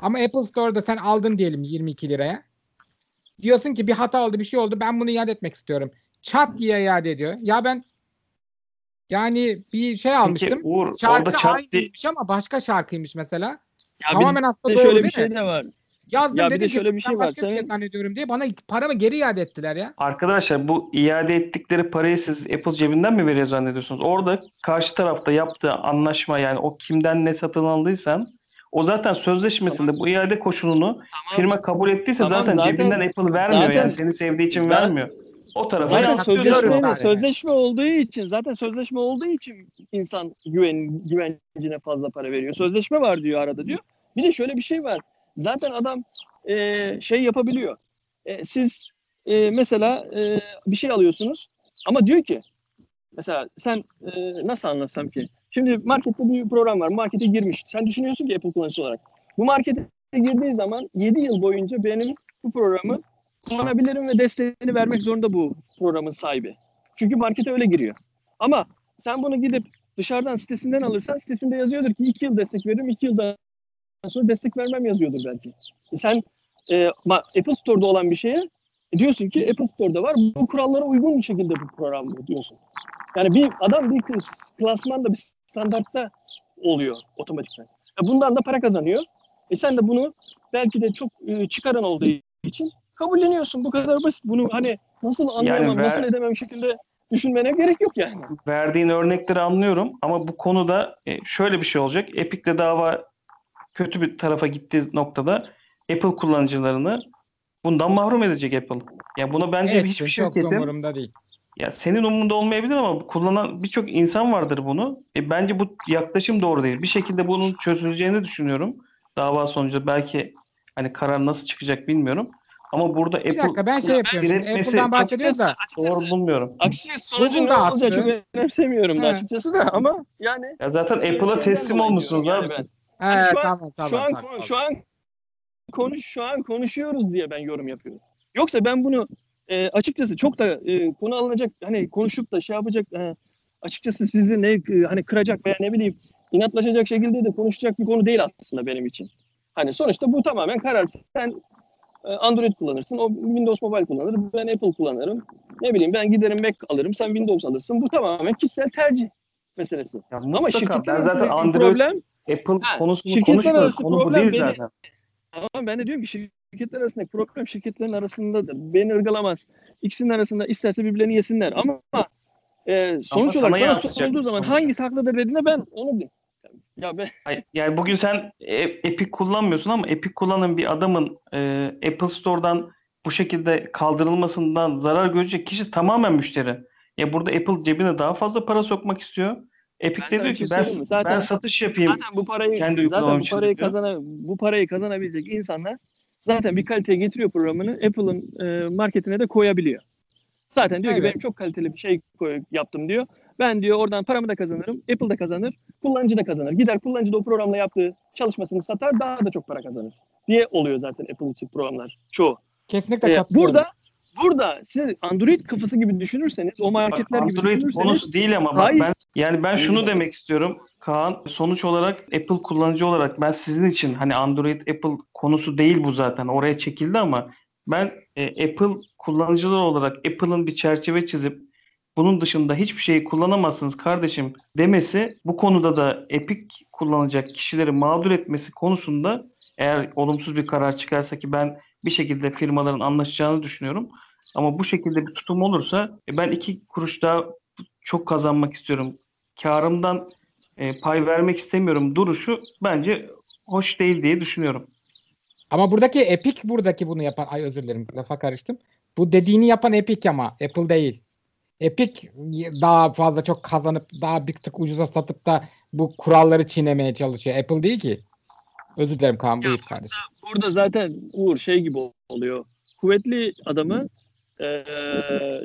Ama Apple Store'da sen aldın diyelim 22 liraya. Diyorsun ki bir hata oldu bir şey oldu ben bunu iade etmek istiyorum. Çat diye iade ediyor. Ya ben yani bir şey almıştım. Peki Uğur orada Şarkı çat diye aynıymış ama başka şarkıymış mesela. Ya bir Tamamen aslında de doğru şöyle değil bir şey mi? de var. Yazdım Ya bir dedim de ki şöyle bir şey ben var. başka bir şey Senin- zannediyorum diye bana paramı geri iade ettiler ya. Arkadaşlar bu iade ettikleri parayı siz Apple cebinden mi veriyor zannediyorsunuz? Orada karşı tarafta yaptığı anlaşma yani o kimden ne satın aldıysan o zaten sözleşmesinde bu iade koşulunu Tamam. firma kabul ettiyse Tamam, zaten, zaten- cebinden Apple vermiyor zaten- yani seni sevdiği için zaten- vermiyor. O tarafa Zaten sözleşme, yani. sözleşme olduğu için zaten sözleşme olduğu için insan güven güvencine fazla para veriyor. Sözleşme var diyor arada diyor. Bir de şöyle bir şey var. Zaten adam e, şey yapabiliyor. E, siz e, mesela e, bir şey alıyorsunuz ama diyor ki mesela sen e, nasıl anlatsam ki? Şimdi markette bir program var. Markete girmiş. Sen düşünüyorsun ki Apple kullanıcısı olarak. Bu markete girdiği zaman 7 yıl boyunca benim bu programı kullanabilirim ve desteğini vermek zorunda bu programın sahibi. Çünkü markete öyle giriyor. Ama sen bunu gidip dışarıdan sitesinden alırsan sitesinde yazıyordur ki 2 yıl destek veririm, 2 yıldan sonra destek vermem yazıyordur belki. E sen e, Apple Store'da olan bir şeye e, diyorsun ki Apple Store'da var. Bu kurallara uygun bir şekilde bu program diyorsun. Yani bir adam bir klas- klasmanda bir standartta oluyor otomatikman. E bundan da para kazanıyor. E sen de bunu belki de çok e, çıkaran olduğu için kabulleniyorsun. Bu kadar basit. Bunu hani nasıl anlayamam, ver- nasıl edemem şekilde düşünmene gerek yok yani. verdiğin örnekleri anlıyorum ama bu konuda e, şöyle bir şey olacak. Epic'le dava kötü bir tarafa gittiği noktada Apple kullanıcılarını bundan mahrum edecek Apple. Ya buna bence Evet, hiçbir çok şirketin umurumda değil. ya senin umurunda olmayabilir ama kullanan birçok insan vardır bunu. E, bence bu yaklaşım doğru değil. Bir şekilde bunun çözüleceğini düşünüyorum. Dava sonucu belki hani karar nasıl çıkacak bilmiyorum. Ama burada Bir Apple dakika ben şey yapıyorum. Apple'dan bahsediyoruz da doğru bulmuyorum. Aksi sonucu ne attı. çok önemsemiyorum da açıkçası da ama yani Ya zaten Apple'a teslim olmuşsunuz diyorum abi yani ben. siz. He, Hani şu an- tamam tamam. şu an tamam, şu an konuş şu an konuşuyoruz diye ben yorum yapıyorum. Yoksa ben bunu e, açıkçası çok da e, konu alınacak hani konuşup da şey yapacak e, açıkçası sizi ne e, hani kıracak veya ne bileyim inatlaşacak şekilde de konuşacak bir konu değil aslında benim için. Hani sonuçta bu tamamen karar. Sen Android kullanırsın, o Windows Mobile kullanır, ben Apple kullanırım. Ne bileyim ben giderim Mac alırım, sen Windows alırsın. Bu tamamen kişisel tercih meselesi. Ya Ama şirketler ben zaten Android problem Apple Ha, konusunu arası Konu bu problem değil beni- zaten. Ama ben de diyorum ki şirketler arasında program şirketlerin arasındadır. Beni ırgalamaz. İkisinin arasında isterse birbirlerini yesinler. Ama e, sonuç sana olarak bana sorulduğu zaman hangisi haklıdır dediğinde ben onu diyeyim. Ya ben Hayır, Yani bugün sen e- Epic kullanmıyorsun ama Epic kullanan bir adamın e, Apple Store'dan bu şekilde kaldırılmasından zarar görecek kişi tamamen müşteri. Ya burada Apple cebine daha fazla para sokmak istiyor. Epic Ben de diyor bir şey ki ben? Zaten- ben satış yapayım. zaten bu parayı kendi zaten bu parayı kazana bu parayı kazanabilecek insanlar zaten bir kaliteye getiriyor programını Apple'ın e, marketine de koyabiliyor. Zaten diyor ki Evet. benim çok kaliteli bir şey yaptım diyor. Ben diyor oradan paramı da kazanırım. Apple da kazanır. Kullanıcı da kazanır. Gider kullanıcı da o programla yaptığı çalışmasını satar daha da çok para kazanır diye oluyor zaten Apple için programlar çoğu. Kesinlikle Ee, burada burada siz Android kafası gibi düşünürseniz o marketler gibi Android düşünürseniz konusu değil ama bak Hayır. ben yani ben şunu demek istiyorum Kaan sonuç olarak Apple kullanıcı olarak ben sizin için hani Android Apple konusu değil bu zaten oraya çekildi ama ben e, Apple kullanıcılar olarak Apple'ın bir çerçeve çizip bunun dışında hiçbir şeyi kullanamazsınız kardeşim demesi bu konuda da Epic kullanacak kişileri mağdur etmesi konusunda eğer olumsuz bir karar çıkarsa ki ben bir şekilde firmaların anlaşacağını düşünüyorum. Ama bu şekilde bir tutum olursa e, ben iki kuruş daha çok kazanmak istiyorum. Karımdan e, pay vermek istemiyorum duruşu bence hoş değil diye düşünüyorum. Ama buradaki Epic buradaki bunu yapan ay özür dilerim lafa karıştım. Bu dediğini yapan Epic ama Apple değil. Epic daha fazla çok kazanıp daha bir tık ucuza satıp da bu kuralları çiğnemeye çalışıyor. Apple değil ki. Özür dilerim Kaan buyur kardeşim. burada zaten Uğur şey gibi oluyor. Kuvvetli adamı eee,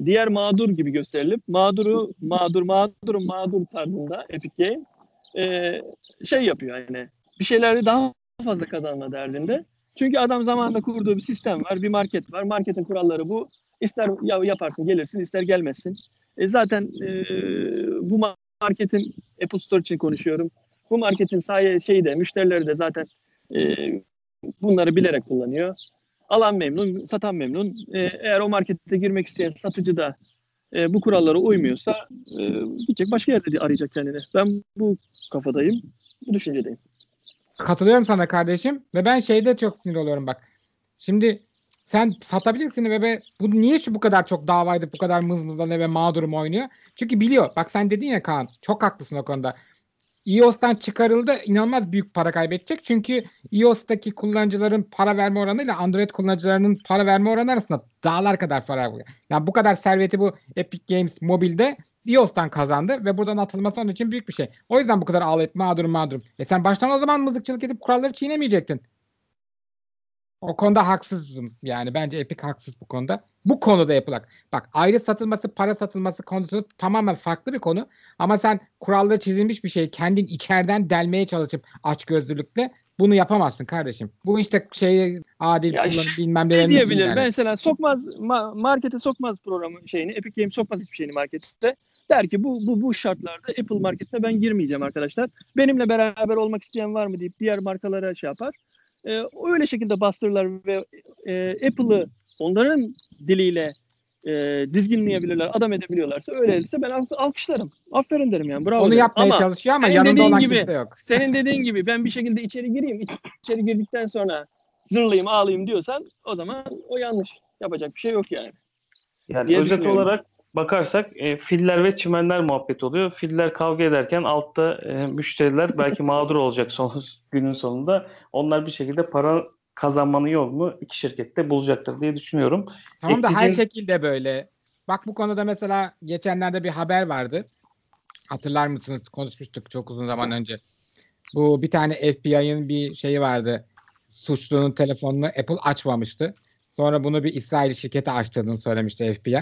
diğer mağdur gibi gösterilip mağduru mağdur mağdurum mağdur tarzında Epic Game eee, şey yapıyor yani bir şeyleri daha fazla kazanma derdinde. Çünkü adam zamanında kurduğu bir sistem var, bir market var. Marketin kuralları bu. İster ya yaparsın gelirsin, ister gelmezsin. E zaten eee, bu marketin Apple Store için konuşuyorum. Bu marketin sahi şeyi de müşterileri de zaten eee bunları bilerek kullanıyor. Alan memnun, satan memnun. Ee, eğer o markete girmek isteyen satıcı da e, bu kurallara uymuyorsa e, gidecek başka yerde arayacak kendini. Ben bu kafadayım, bu düşüncedeyim. Katılıyorum sana kardeşim ve ben şeyde çok sinir oluyorum bak. Şimdi sen satabilirsin ve bu niye şu bu kadar çok davaydı, bu kadar mızmızlanıyor ve mağdurum oynuyor? Çünkü biliyor. Bak sen dedin ya Kaan, çok haklısın o konuda. iOS'tan çıkarıldı inanılmaz büyük para kaybedecek. Çünkü iOS'taki kullanıcıların para verme oranıyla Android kullanıcılarının para verme oranı arasında dağlar kadar fark var. Yani bu kadar serveti bu Epic Games mobilde iOS'tan kazandı ve buradan atılması onun için büyük bir şey. O yüzden bu kadar ağlayıp mağdurum mağdurum. E sen baştan o zaman mızıkçılık edip kuralları çiğnemeyecektin. O konuda haksızım. Yani bence Epic haksız bu konuda. Bu konuda yapılak. Bak ayrı satılması, para satılması konusu tamamen farklı bir konu. Ama sen kuralları çizilmiş bir şeyi kendin içeriden delmeye çalışıp açgözlülükle bunu yapamazsın kardeşim. Bu işte şeyi adil Ya kullanım şu- bilmem Ne diyebilir? yani. Mesela sokmaz, ma- markete sokmaz programı şeyini, Epic Games sokmaz hiçbir şeyini markette. Der ki bu bu bu şartlarda Apple marketine ben girmeyeceğim arkadaşlar. Benimle beraber olmak isteyen var mı deyip diğer markalara şey yapar. Ee, öyle şekilde bastırırlar ve e, Apple'ı onların diliyle e, dizginleyebilirler, adam edebiliyorlarsa öyle ise ben al- alkışlarım. Aferin derim yani. Bravo Onu derim. yapmaya Ama çalışıyor ama yanında olan gibi- kimse yok. [laughs] senin dediğin gibi ben bir şekilde içeri gireyim. iç- içeri girdikten sonra zırlayayım, ağlayayım diyorsan o zaman o yanlış. Yapacak bir şey yok yani. Yani özet olarak bakarsak e, filler ve çimenler muhabbet oluyor. Filler kavga ederken altta e, müşteriler belki [laughs] mağdur olacak son günün sonunda. Onlar bir şekilde para kazanmanın yolunu iki şirkette bulacaktır diye düşünüyorum. Tamam da her Ekleyeceğin- şekilde böyle. Bak bu konuda mesela geçenlerde bir haber vardı. Hatırlar mısınız? Konuşmuştuk çok uzun zaman önce. Bu bir tane FBI'ın bir şeyi vardı. Suçlunun telefonunu Apple açmamıştı. Sonra bunu bir İsrail şirketi açtığını söylemişti FBI.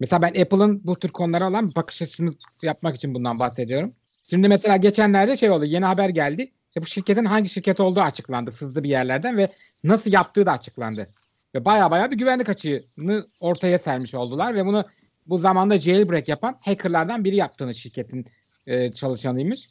Mesela ben Apple'ın bu tür konulara olan bakış açısını yapmak için bundan bahsediyorum. Şimdi mesela geçenlerde şey oldu. Yeni haber geldi. İşte bu şirketin hangi şirket olduğu açıklandı. Sızdı bir yerlerden ve nasıl yaptığı da açıklandı. Ve baya baya bir güvenlik açığını ortaya sermiş oldular ve bunu bu zamanda jailbreak yapan hackerlardan biri yaptığını şirketin e, çalışanıymış.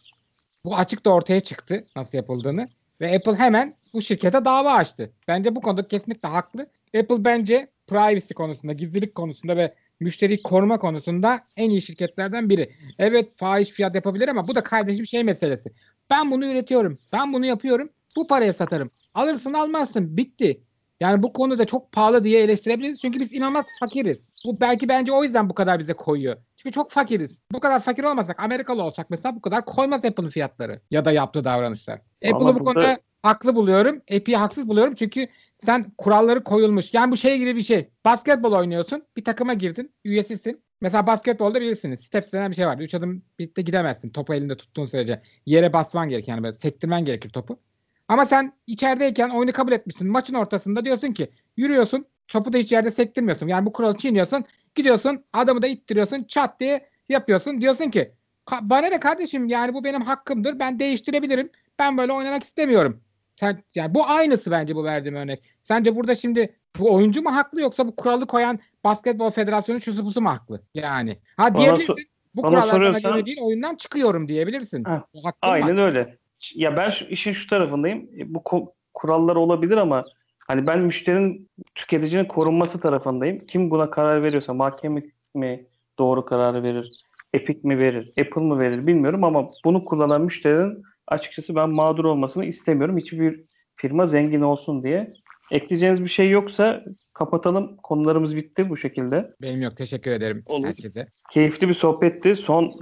Bu açık da ortaya çıktı nasıl yapıldığını ve Apple hemen bu şirkete dava açtı. Bence bu konuda kesinlikle haklı. Apple bence privacy konusunda, gizlilik konusunda ve müşteri koruma konusunda en iyi şirketlerden biri. Evet fahiş fiyat yapabilir ama bu da kardeşim şey meselesi. Ben bunu üretiyorum. Ben bunu yapıyorum. bu paraya satarım. Alırsın almazsın bitti. Yani bu konuda çok pahalı diye eleştirebiliriz. Çünkü biz inanılmaz fakiriz. Bu belki bence o yüzden bu kadar bize koyuyor. Çünkü çok fakiriz. Bu kadar fakir olmasak Amerikalı olsak mesela bu kadar koymaz Apple'ın fiyatları ya da yaptığı davranışlar. Apple'ı bu konuda haklı buluyorum. Apple'i haksız buluyorum çünkü sen kuralları koyulmuş. Yani bu şey gibi bir şey. Basketbol oynuyorsun. Bir takıma girdin. Üyesisin. Mesela basketbolda bilirsiniz. Steps denen bir şey var. Üç adım birlikte gidemezsin. Topu elinde tuttuğun sürece. Yere basman gerekir. Yani böyle sektirmen gerekir topu. Ama sen içerideyken oyunu kabul etmişsin. Maçın ortasında diyorsun ki yürüyorsun. Topu da hiç yerde sektirmiyorsun. Yani bu kuralı çiğniyorsun. Gidiyorsun adamı da ittiriyorsun. Çat diye yapıyorsun. Diyorsun ki "Ka- bana ne kardeşim yani bu benim hakkımdır. Ben değiştirebilirim. Ben böyle oynamak istemiyorum. Sen yani bu aynısı bence bu verdiğim örnek. Sence burada şimdi bu oyuncu mu haklı yoksa bu kuralı koyan basketbol federasyonu şusu busu mu haklı? Yani. Ha Bana diyebilirsin. sor- bu bana kurallar bana soruyorsan- göre değil oyundan çıkıyorum diyebilirsin. Ha. Aynen öyle. Ya ben şu, işin şu tarafındayım. E, Bu ko- kurallar olabilir ama hani ben müşterinin, tüketicinin korunması tarafındayım. Kim buna karar veriyorsa mahkeme mi doğru kararı verir, Epic mi verir, Apple mı verir bilmiyorum ama bunu kullanan müşterinin açıkçası ben mağdur olmasını istemiyorum. Hiçbir firma zengin olsun diye. Ekleyeceğiniz bir şey yoksa kapatalım. Konularımız bitti bu şekilde. Benim yok. Teşekkür ederim Olur. herkese. Keyifli bir sohbetti. Son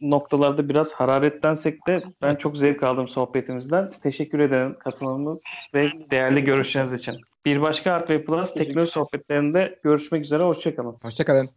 noktalarda biraz hararetlensek de ben çok zevk aldım sohbetimizden. Teşekkür ederim katılımınız ve değerli görüşleriniz için. Bir başka Art ve Plus teknoloji sohbetlerinde görüşmek üzere. Hoşçakalın. Hoşçakalın.